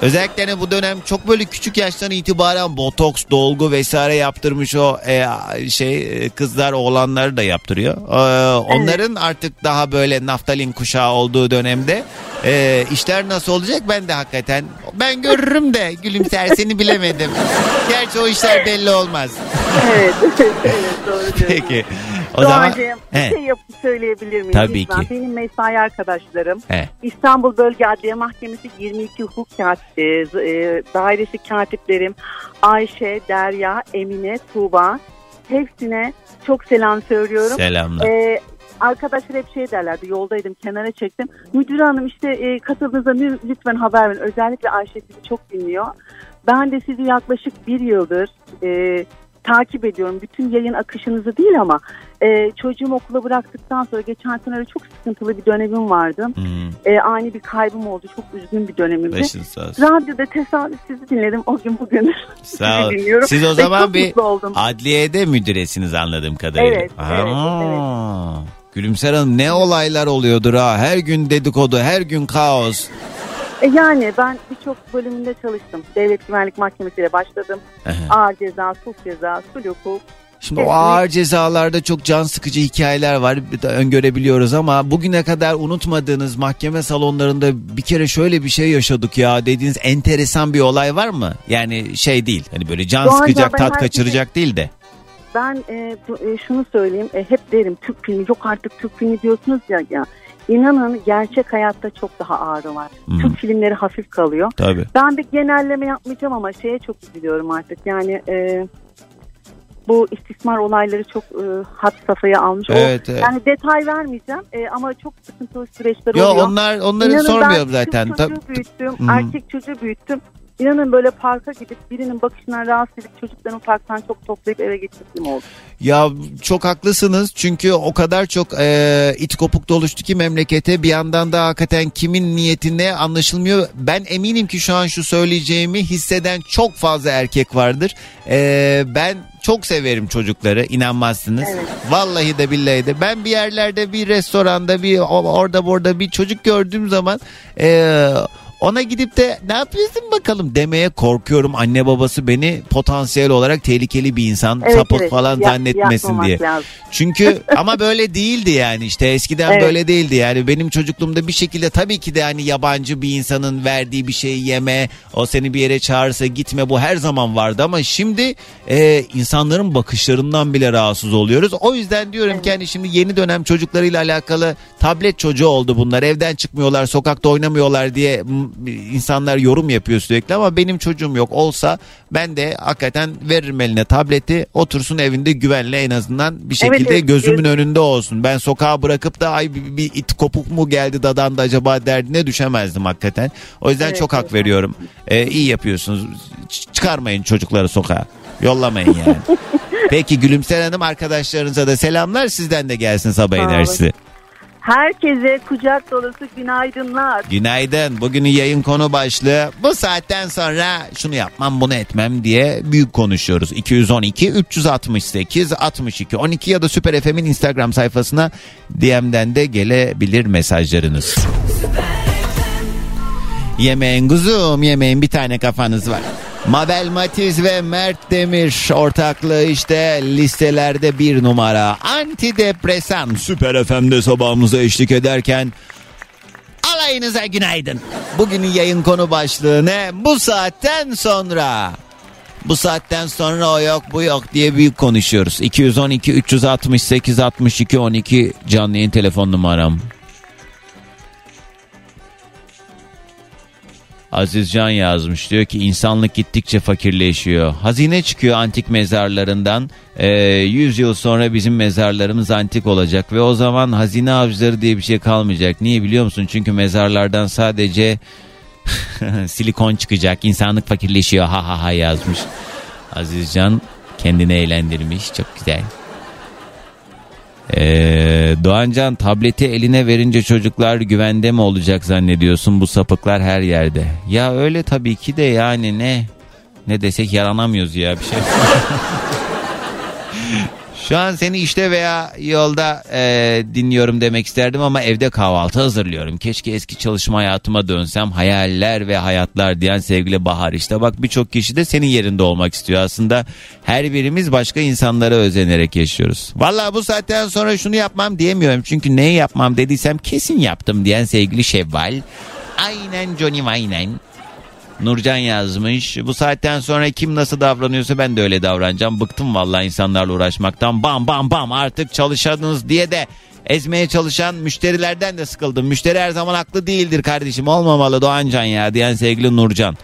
özellikle hani bu dönem çok böyle küçük yaştan itibaren botoks, dolgu vesaire yaptırmış o e, şey e, kızlar oğlanları da yaptırıyor. E, onların artık daha böyle naftalin kuşağı olduğu dönemde e, işler nasıl olacak ben de hakikaten ben görürüm de gülümser seni <laughs> bilemedim. Gerçi o işler belli olmaz. evet, <laughs> evet doğru diyorsun. Peki. O zaman Doğacığım, bir He. şey yapıp söyleyebilir miyim? Tabii Lütfen. ki. Benim mesai arkadaşlarım He. İstanbul Bölge Adliye Mahkemesi 22 hukuk kat- e, e, dairesi katiplerim Ayşe, Derya, Emine, Tuğba hepsine çok selam söylüyorum. Selamlar. E, arkadaşlar hep şey derlerdi yoldaydım kenara çektim. Müdür hanım işte e, katıldığınızda lü- lütfen haber verin. Özellikle Ayşe sizi çok dinliyor. Ben de sizi yaklaşık bir yıldır e, takip ediyorum. Bütün yayın akışınızı değil ama e, çocuğumu okula bıraktıktan sonra geçen sene öyle çok sıkıntılı bir dönemim vardı. E, ani bir kaybım oldu. Çok üzgün bir dönemimdi. Başınız sağ olsun. Radyoda tesadüf sizi dinledim. O gün bugün Sağ ol. sizi dinliyorum. Siz o zaman bir adliyede müdüresiniz anladığım kadarıyla. Evet, evet, Aa, Gülümser Hanım ne olaylar oluyordur ha. Her gün dedikodu, her gün kaos. E, yani ben birçok bölümünde çalıştım. Devlet Güvenlik Mahkemesi'yle başladım. Ağır ceza, sulh ceza, sulh hukuk. Şimdi o ağır cezalarda çok can sıkıcı hikayeler var. Öngörebiliyoruz ama bugüne kadar unutmadığınız mahkeme salonlarında bir kere şöyle bir şey yaşadık ya dediğiniz enteresan bir olay var mı? Yani şey değil. Hani böyle can Doğanca sıkacak, tat kaçıracak değil de. Ben e, e, şunu söyleyeyim. E, hep derim Türk filmi yok artık Türk filmi diyorsunuz ya. ya. İnanın gerçek hayatta çok daha ağırı var. Hmm. Türk filmleri hafif kalıyor. Tabii. Ben bir genelleme yapmayacağım ama şeye çok üzülüyorum artık. Yani e, bu istismar olayları çok e, hat safhaya almış. O- Evet, evet. Yani detay vermeyeceğim e, ama çok sıkıntılı süreçler Yo, oluyor. onlar- onları İnanın sormuyorum ben zaten. Tab- çocuğu büyüttüm, Hı hı. erkek çocuğu büyüttüm. İnanın böyle parka gidip birinin bakışından rahatsız edip çocuklarını parktan çok toplayıp eve getirdiğim oldu. Ya çok haklısınız çünkü o kadar çok e, it kopuk doluştu ki memlekete bir yandan da hakikaten kimin niyetine anlaşılmıyor. Ben eminim ki şu an şu söyleyeceğimi hisseden çok fazla erkek vardır. E, ben çok severim çocukları inanmazsınız. Vallahi de billahi de ben bir yerlerde bir restoranda bir orada burada bir çocuk gördüğüm zaman e, ona gidip de ne yapıyorsun bakalım demeye korkuyorum. Anne babası beni potansiyel olarak tehlikeli bir insan Evet, sapık evet. falan Yap- zannetmesin diye. lazım. Çünkü <laughs> ama böyle değildi yani işte eskiden Evet. böyle değildi yani benim çocukluğumda bir şekilde tabii ki de hani yabancı bir insanın verdiği bir şeyi yeme o seni bir yere çağırsa gitme bu her zaman vardı ama şimdi e, insanların bakışlarından bile rahatsız oluyoruz. O yüzden diyorum ki hani şimdi yeni dönem çocuklarıyla alakalı tablet çocuğu oldu bunlar evden çıkmıyorlar sokakta oynamıyorlar diye m- çocuğum insanlar yorum yapıyor sürekli ama benim çocuğum yok olsa ben de hakikaten veririm eline tableti otursun evinde güvenle en azından bir şekilde Evet, evet. gözümün önünde olsun. Ben sokağa bırakıp da ay bir, bir it kopuk mu geldi dadan da acaba derdine düşemezdim hakikaten. O yüzden Evet, çok hak evet. veriyorum. Ee, iyi yapıyorsunuz. Ç- çıkarmayın çocukları sokağa. Yollamayın yani. <laughs> Peki Gülümser Hanım arkadaşlarınıza da selamlar. Sizden de gelsin sabah enerjisi. Herkese kucak dolusu günaydınlar. Günaydın. Bugünün yayın konu başlığı bu saatten sonra şunu yapmam bunu etmem diye büyük konuşuyoruz. 212 368 62 12 ya da Süper FM'in Instagram sayfasına DM'den de gelebilir mesajlarınız. Yemeğin kuzum yemeğin bir tane kafanız var. Mabel Matiz ve Mert Demir ortaklığı işte listelerde bir numara. Antidepresan Süper FM'de sabahımıza eşlik ederken alayınıza günaydın. Bugünün yayın konu başlığı ne? Bu saatten sonra. Bu saatten sonra o yok bu yok diye büyük konuşuyoruz. 212 368 62 12 canlı yayın telefon numaram. Azizcan yazmış diyor ki insanlık gittikçe fakirleşiyor. Hazine çıkıyor antik mezarlarından. Ee, 100 yıl sonra bizim mezarlarımız antik olacak ve o zaman hazine avcıları diye bir şey kalmayacak. Niye biliyor musun? Çünkü mezarlardan sadece <laughs> silikon çıkacak. İnsanlık fakirleşiyor ha ha ha yazmış. Azizcan kendini eğlendirmiş. Çok güzel. Ee, Doğancan tableti eline verince çocuklar güvende mi olacak zannediyorsun bu sapıklar her yerde. Ya öyle tabii ki de yani ne ne desek yaranamıyoruz ya bir şey. <laughs> Şu an seni işte veya yolda e, dinliyorum demek isterdim ama evde kahvaltı hazırlıyorum. Keşke eski çalışma hayatıma dönsem hayaller ve hayatlar diyen sevgili Bahar. işte bak birçok kişi de senin yerinde olmak istiyor. Aslında her birimiz başka insanlara özenerek yaşıyoruz. Valla bu saatten sonra şunu yapmam diyemiyorum. Çünkü neyi yapmam dediysem kesin yaptım diyen sevgili Şevval. Aynen Johnny aynen. Nurcan yazmış. Bu saatten sonra kim nasıl davranıyorsa ben de öyle davranacağım. Bıktım vallahi insanlarla uğraşmaktan. Bam bam bam artık çalışadınız diye de ezmeye çalışan müşterilerden de sıkıldım. Müşteri her zaman haklı değildir kardeşim. Olmamalı Doğancan ya diyen sevgili Nurcan.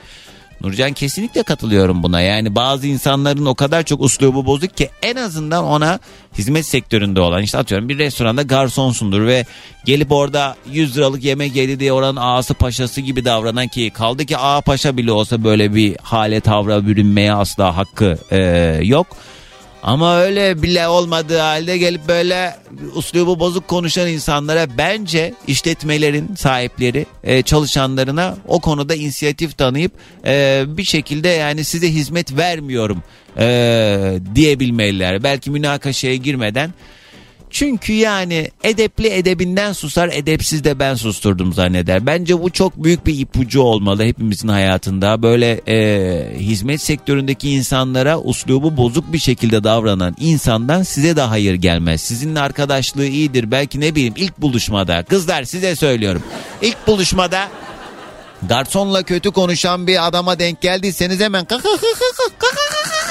Nurcan kesinlikle katılıyorum buna. Yani bazı insanların o kadar çok uslubu bozuk ki en azından ona hizmet sektöründe olan işte atıyorum bir restoranda garsonsundur ve gelip orada 100 liralık yemek yedi diye oranın ağası paşası gibi davranan ki kaldı ki ağa paşa bile olsa böyle bir hale tavra bürünmeye asla hakkı e, yok. Ama öyle bile olmadığı halde gelip böyle uslubu bozuk konuşan insanlara bence işletmelerin sahipleri e, çalışanlarına o konuda inisiyatif tanıyıp e, bir şekilde yani size hizmet vermiyorum e, diyebilmeliler. Belki münakaşaya girmeden çünkü yani edepli edebinden susar edepsiz de ben susturdum zanneder. Bence bu çok büyük bir ipucu olmalı hepimizin hayatında. Böyle e, hizmet sektöründeki insanlara uslubu bozuk bir şekilde davranan insandan size de hayır gelmez. Sizinle arkadaşlığı iyidir belki ne bileyim ilk buluşmada. Kızlar size söylüyorum. İlk buluşmada garsonla kötü konuşan bir adama denk geldiyseniz hemen kaka kaka kaka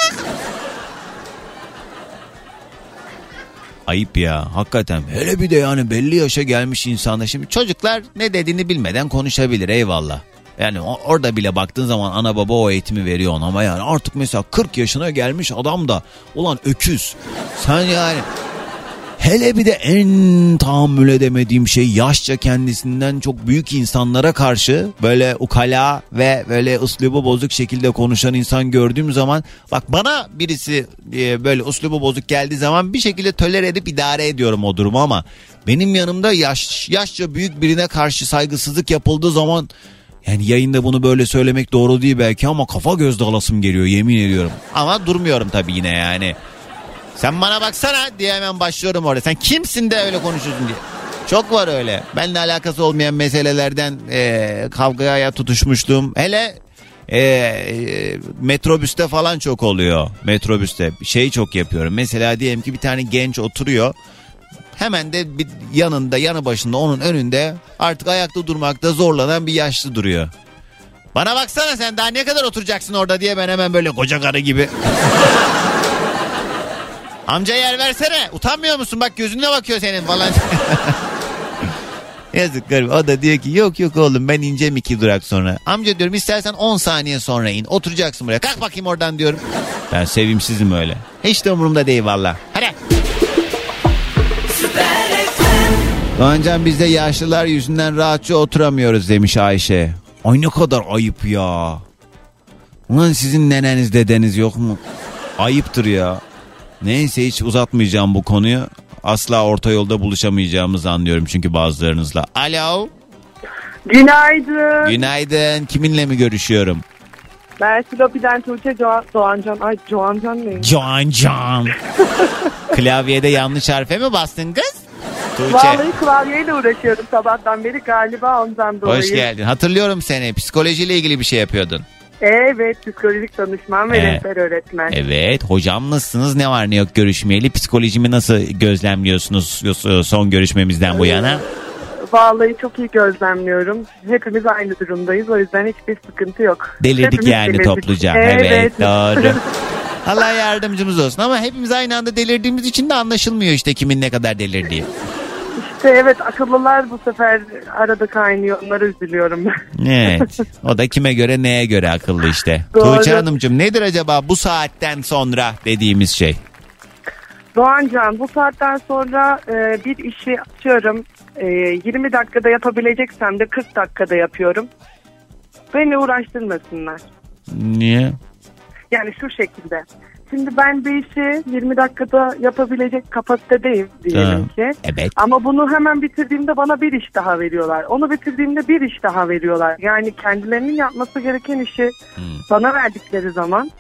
Ayıp ya hakikaten. Hele bir de yani belli yaşa gelmiş insanlar. Şimdi çocuklar ne dediğini bilmeden konuşabilir eyvallah. Yani orada bile baktığın zaman ana baba o eğitimi veriyor ona ama yani artık mesela 40 yaşına gelmiş adam da ulan öküz. Sen yani hele bir de en tahammül edemediğim şey yaşça kendisinden çok büyük insanlara karşı böyle ukala ve böyle uslubu bozuk şekilde konuşan insan gördüğüm zaman bak bana birisi e, böyle uslubu bozuk geldiği zaman bir şekilde töler edip idare ediyorum o durumu ama benim yanımda yaş yaşça büyük birine karşı saygısızlık yapıldığı zaman yani yayında bunu böyle söylemek doğru değil belki ama kafa göz dalasım geliyor yemin ediyorum. Ama durmuyorum tabii yine yani. Sen bana baksana diye hemen başlıyorum orada. Sen kimsin de öyle konuşuyorsun diye. Çok var öyle. Benimle alakası olmayan meselelerden e, kavgaya tutuşmuştum. Hele e, e, metrobüste falan çok oluyor. Metrobüste şeyi çok yapıyorum. Mesela diyelim ki bir tane genç oturuyor. Hemen de bir yanında yanı başında onun önünde artık ayakta durmakta zorlanan bir yaşlı duruyor. Bana baksana sen daha ne kadar oturacaksın orada diye ben hemen böyle koca karı gibi. Amca yer versene. Utanmıyor musun? Bak gözüne bakıyor senin falan. <laughs> Yazık garip. O da diyor ki yok yok oğlum ben ineceğim iki durak sonra. Amca diyorum istersen 10 saniye sonra in. Oturacaksın buraya. Kalk bakayım oradan diyorum. Ben sevimsizim öyle. Hiç de umurumda değil valla. Hadi. Doğancan biz de yaşlılar yüzünden rahatça oturamıyoruz demiş Ayşe. Ay ne kadar ayıp ya. Ulan sizin neneniz dedeniz yok mu? Ayıptır ya. Neyse hiç uzatmayacağım bu konuyu. Asla orta yolda buluşamayacağımızı anlıyorum çünkü bazılarınızla. Alo. Günaydın. Günaydın. Kiminle mi görüşüyorum? Ben Silopi'den Tuğçe Doğan, Doğancan. Ay Doğancan ne? Can Can. <laughs> Klavyede yanlış harfe mi bastın kız? Tuğçe. Vallahi klavyeyle uğraşıyorum sabahtan beri galiba ondan dolayı. Hoş geldin. Hatırlıyorum seni. Psikolojiyle ilgili bir şey yapıyordun. Evet psikolojik danışman ve Evet. rehber öğretmen. Evet. Hocam nasılsınız? Ne var ne yok görüşmeyeli? Psikolojimi nasıl gözlemliyorsunuz son görüşmemizden bu yana? Vallahi çok iyi gözlemliyorum. Hepimiz aynı durumdayız o yüzden hiçbir sıkıntı yok. Delirdik Hepimiz yani delirdik. topluca. Evet, doğru. <laughs> Allah yardımcımız olsun ama hepimiz aynı anda delirdiğimiz için de anlaşılmıyor işte kimin ne kadar delirdiği. İşte evet akıllılar bu sefer arada kaynıyor. Onlara üzülüyorum ben. <laughs> Evet. O da kime göre neye göre akıllı işte. <laughs> Doğru. Tuğçe Hanımcığım nedir acaba bu saatten sonra dediğimiz şey? Doğancan bu saatten sonra e, bir işi açıyorum. E, 20 dakikada yapabileceksem de 40 dakikada yapıyorum. Beni uğraştırmasınlar. Niye? Yani şu şekilde. Şimdi ben bir işi 20 dakikada yapabilecek kapasitedeyim diyelim ki. Evet. Ama bunu hemen bitirdiğimde bana bir iş daha veriyorlar. Onu bitirdiğimde bir iş daha veriyorlar. Yani kendilerinin yapması gereken işi Hmm. bana verdikleri zaman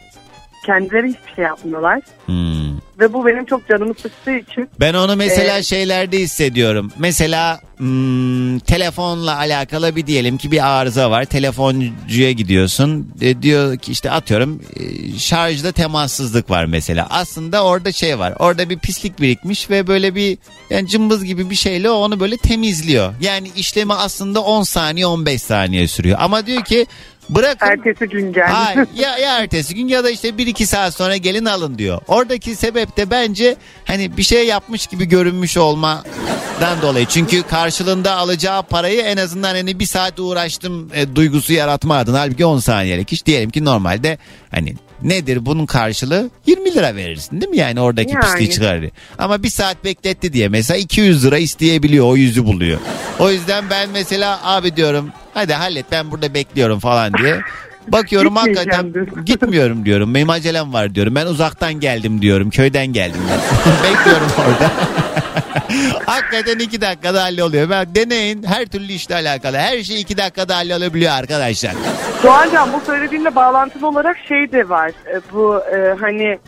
kendileri hiçbir şey yapmıyorlar. Hmm. Ve bu benim çok canımı sıktığı için. Ben onu mesela Ee, şeylerde hissediyorum. Mesela hmm, telefonla alakalı bir diyelim ki bir arıza var. Telefoncuya gidiyorsun. E, diyor ki işte atıyorum e, şarjda temassızlık var mesela. Aslında orada şey var. Orada bir pislik birikmiş ve böyle bir yani cımbız gibi bir şeyle onu böyle temizliyor. Yani işlemi aslında 10 saniye 15 saniye sürüyor. Ama diyor ki bırakın. Ertesi gün gel. Hayır, <laughs> ya, ya ertesi gün ya da işte 1-2 saat sonra gelin alın diyor. Oradaki sebep de bence hani bir şey yapmış gibi görünmüş olmadan dolayı. Çünkü karşılığında alacağı parayı en azından hani bir saat uğraştım e, duygusu yaratma adına. Halbuki 10 saniyelik iş diyelim ki normalde hani nedir bunun karşılığı 20 lira verirsin değil mi yani oradaki Yani. pisliği çıkarır. Ama bir saat bekletti diye mesela 200 lira isteyebiliyor o yüzü buluyor. O yüzden ben mesela abi diyorum hadi hallet ben burada bekliyorum falan diye. Bakıyorum hakikaten gitmiyorum diyorum. Benim acelem var diyorum. Ben uzaktan geldim diyorum. Köyden geldim ben. <laughs> Bekliyorum orada. <laughs> hakikaten iki dakikada halloluyor. Ben deneyin her türlü işle alakalı. Her şey iki dakikada hallolabiliyor arkadaşlar. Doğancan bu söylediğinle bağlantılı olarak şey de var. E, bu e, hani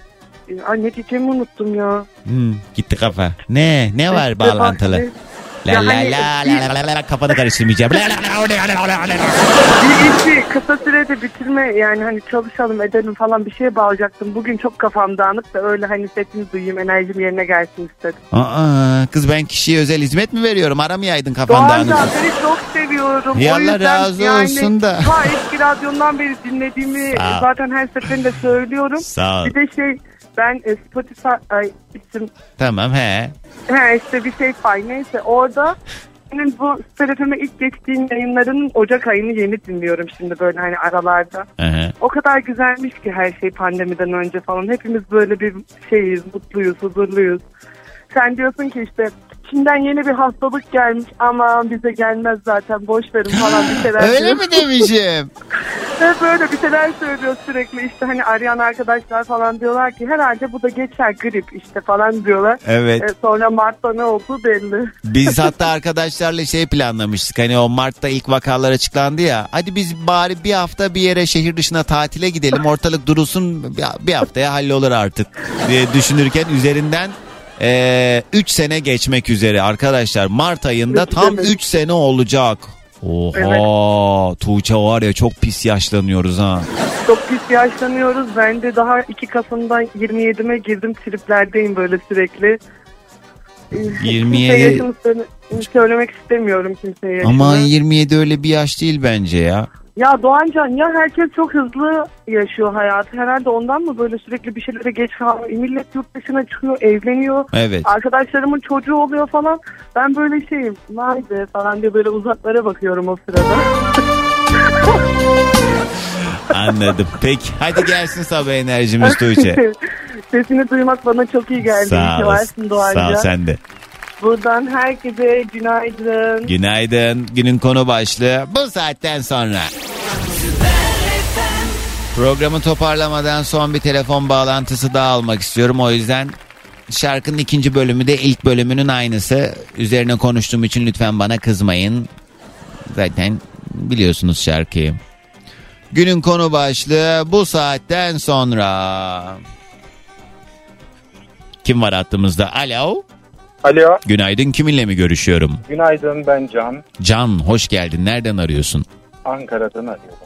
e, ay ne diyeceğimi unuttum ya. Hmm, gitti kafa. Ne? Ne var bağlantılı? La la hani la la la la la kafanı karıştırmayacağım. La la la la la la la. Bir işi kısa sürede bitirme yani hani çalışalım edelim falan bir şeye bağlayacaktım. Bugün çok kafam dağınık da öyle hani sesini duyayım enerjim yerine gelsin istedim. Aa, kız ben kişiye özel hizmet mi veriyorum? Aramayaydın kafan dağınık. Doğancan seni çok seviyorum. Ya O Allah yüzden razı yani olsun da. Ta eski radyondan beri dinlediğimi Sağ ol. zaten her seferinde söylüyorum. Sağ ol. Bir de şey ben e, Spotify ay, isim Tamam he. He işte bir şey pay neyse orada senin bu telefona ilk geçtiğin yayınların Ocak ayını yeni dinliyorum şimdi böyle hani aralarda. Hı. O kadar güzelmiş ki her şey pandemiden önce falan. Hepimiz böyle bir şeyiz, mutluyuz, huzurluyuz. Sen diyorsun ki işte Çin'den yeni bir hastalık gelmiş ama bize gelmez zaten boş verin falan bir şeyler <gasps> Öyle diyor. mi demişim? <laughs> Ve böyle bir şeyler söylüyor sürekli işte hani arayan arkadaşlar falan diyorlar ki herhalde bu da geçer grip işte falan diyorlar. Evet. E, sonra Mart'ta ne oldu belli. Biz <laughs> hatta arkadaşlarla şey planlamıştık. Hani o Mart'ta ilk vakalar açıklandı ya. Hadi biz bari bir hafta bir yere şehir dışına tatile gidelim. Ortalık durulsun bir- bir haftaya hallolur artık diye düşünürken üzerinden 3 sene geçmek üzere arkadaşlar. Mart ayında tam 3 sene olacak. Oha Tuğçe var ya çok pis yaşlanıyoruz ha. Çok pis yaşlanıyoruz. Ben de daha 2 Kasım'dan 27'me girdim. Triplerdeyim böyle sürekli. Ee, 27 Kimseye yaşımı söyle- söylemek istemiyorum kimseye yaşımı. Ama 27 öyle bir yaş değil bence ya. Ya Doğancan ya herkes çok hızlı yaşıyor hayatı. Herhalde ondan mı böyle sürekli bir şeylere geç kalıyor. Millet yurt dışına çıkıyor, evleniyor. Evet. Arkadaşlarımın çocuğu oluyor falan. Ben böyle şeyim. Be falan diye böyle uzaklara bakıyorum o sırada. <laughs> Anladım. Peki hadi gelsin sabah enerjimiz Tuğçe. <laughs> Sesini duymak bana çok iyi geldi. Sağ ol. Sağ ol sen de. Buradan herkese günaydın. Günaydın. Günün konu başlığı bu saatten sonra. Programı toparlamadan son bir telefon bağlantısı daha almak istiyorum. O yüzden şarkının ikinci bölümü de ilk bölümünün aynısı. Üzerine konuştuğum için lütfen bana kızmayın. Zaten biliyorsunuz şarkıyı. Günün konu başlığı bu saatten sonra. Kim var hattımızda? Alo. Alo. Günaydın kiminle mi görüşüyorum? Günaydın ben Can. Can hoş geldin. Nereden arıyorsun? Ankara'dan arıyorum.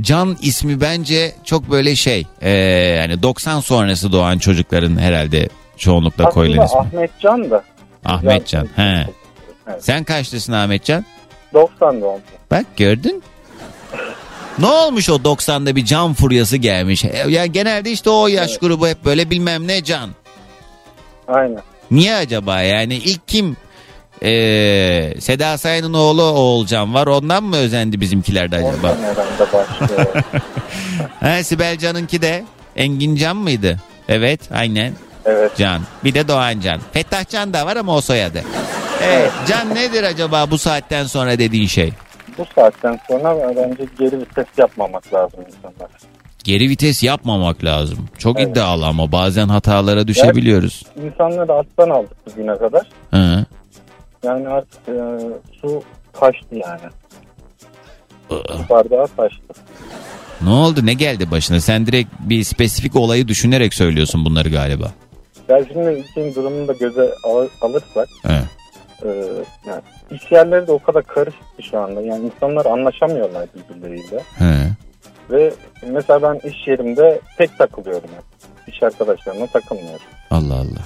Can ismi bence çok böyle şey. Ee, yani 90 sonrası doğan çocukların herhalde çoğunlukla koyulan Aslında ismi. Ahmet Can da. Ahmetcan. He. Evet. Sen kaçlısın Ahmetcan? 90 doğumlu. Bak gördün. Ne olmuş o 90'da bir can furyası gelmiş. E, Ya genelde işte o yaş grubu hep böyle bilmem ne can. Aynen. Niye acaba yani ilk kim ee, Seda Sayan'ın oğlu Oğulcan var ondan mı özendi bizimkiler de acaba? <laughs> Ha, Sibel Can'ınki de Engin Can mıydı? Evet aynen. Evet. Can. Bir de Doğan Can. Fettah Can da var ama o soyadı. Evet. Can nedir acaba bu saatten sonra dediğin şey? Bu saatten sonra bence geri vites yapmamak lazım insanlar. Geri vites yapmamak lazım. Çok Evet. iddialı ama bazen hatalara düşebiliyoruz. İnsanları alttan aldık bugüne kadar. Hı. Yani artık e, su taştı yani. Su bardağı taştı. Ne oldu ne geldi başına? Sen direkt bir spesifik olayı düşünerek söylüyorsun bunları galiba. Ya şimdi ülkenin durumunu da göze al- alırsak He. e, yani iş yerleri de o kadar karışık ki şu anda. Yani insanlar anlaşamıyorlar birbirleriyle. He. Ve mesela ben iş yerimde tek takılıyorum. İş arkadaşlarımla takılmıyorum. Allah Allah.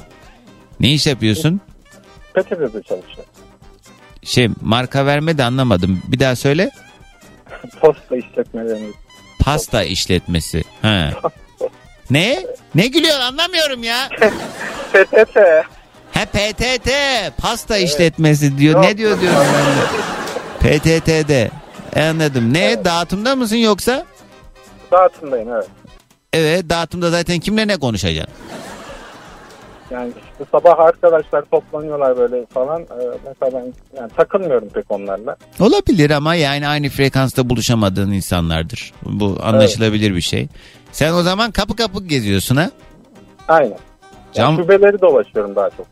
Ne iş yapıyorsun? PTT'de çalışıyorum. Şey marka verme de anlamadım. Bir daha söyle. <laughs> Posta işletmelerimiz. Pasta işletmesi. He. <laughs> ne? Ne gülüyor anlamıyorum ya. <laughs> PTT. He PTT. Pasta işletmesi diyor. ne diyor diyorum ben de. PTT'de. E, anladım. Ne? Dağıtımda mısın yoksa? Dağıtımdayım evet. Evet dağıtımda zaten kimle ne konuşacaksın? Yani işte sabah arkadaşlar toplanıyorlar böyle falan. Ee, mesela ben yani takılmıyorum pek onlarla. Olabilir ama yani aynı frekansta buluşamadığın insanlardır. Bu anlaşılabilir bir şey. Sen o zaman kapı kapı geziyorsun ha? Aynen. Cam- Yani şubeleri dolaşıyorum daha çok.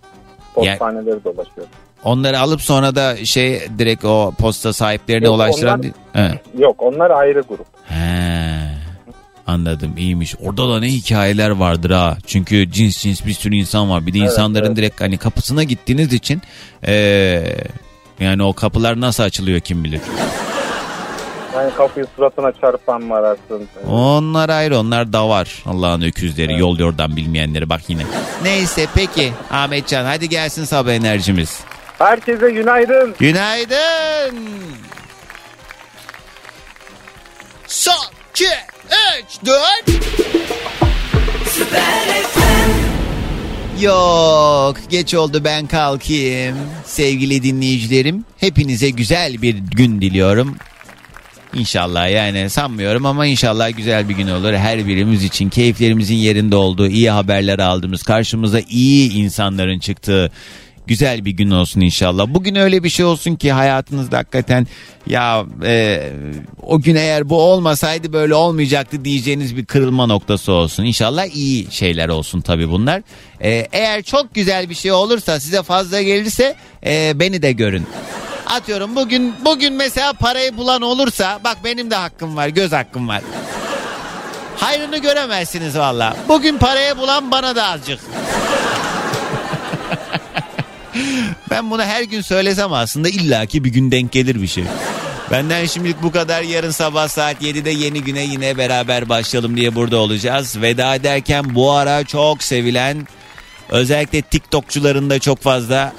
Postaneleri dolaşıyorum. Onları alıp sonra da şey direkt o posta sahiplerine Yok, ulaştıran onlar-. He. Yok onlar ayrı grup. He. Anladım iyiymiş. Orada da ne hikayeler vardır ha. Çünkü cins cins bir sürü insan var. Bir de Evet, insanların evet. direkt hani kapısına gittiğiniz için eee, yani o kapılar nasıl açılıyor kim bilir. Yani kapıyı suratına çarpan var aslında. Onlar ayrı onlar da var. Allah'ın öküzleri yol yordan bilmeyenleri bak yine. Neyse peki Ahmetcan hadi gelsin sabah enerjimiz. Herkese günaydın. Günaydın. Son, iki, üç, dört. Yok geç oldu ben kalkayım. Sevgili dinleyicilerim hepinize güzel bir gün diliyorum. İnşallah yani sanmıyorum ama inşallah güzel bir gün olur. Her birimiz için keyiflerimizin yerinde olduğu, iyi haberler aldığımız, karşımıza iyi insanların çıktığı güzel bir gün olsun inşallah. Bugün öyle bir şey olsun ki hayatınızda hakikaten ya e, o gün eğer bu olmasaydı böyle olmayacaktı diyeceğiniz bir kırılma noktası olsun. İnşallah iyi şeyler olsun tabii bunlar. E, eğer çok güzel bir şey olursa size fazla gelirse e, beni de görün. Atıyorum bugün bugün mesela parayı bulan olursa bak benim de hakkım var göz hakkım var. Hayrını göremezsiniz valla. Bugün parayı bulan bana da azıcık. Ben bunu her gün söylesem aslında illaki bir gün denk gelir bir şey. Benden şimdilik bu kadar. Yarın sabah saat 7'de yeni güne yine beraber başlayalım diye burada olacağız. Veda ederken bu ara çok sevilen özellikle TikTokçuların da çok fazla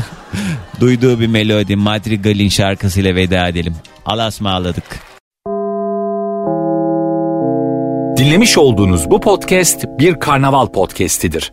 <laughs> duyduğu bir melodi Madrigal'in şarkısıyla veda edelim. Alasma ağladık. Dinlemiş olduğunuz bu podcast bir karnaval podcastidir.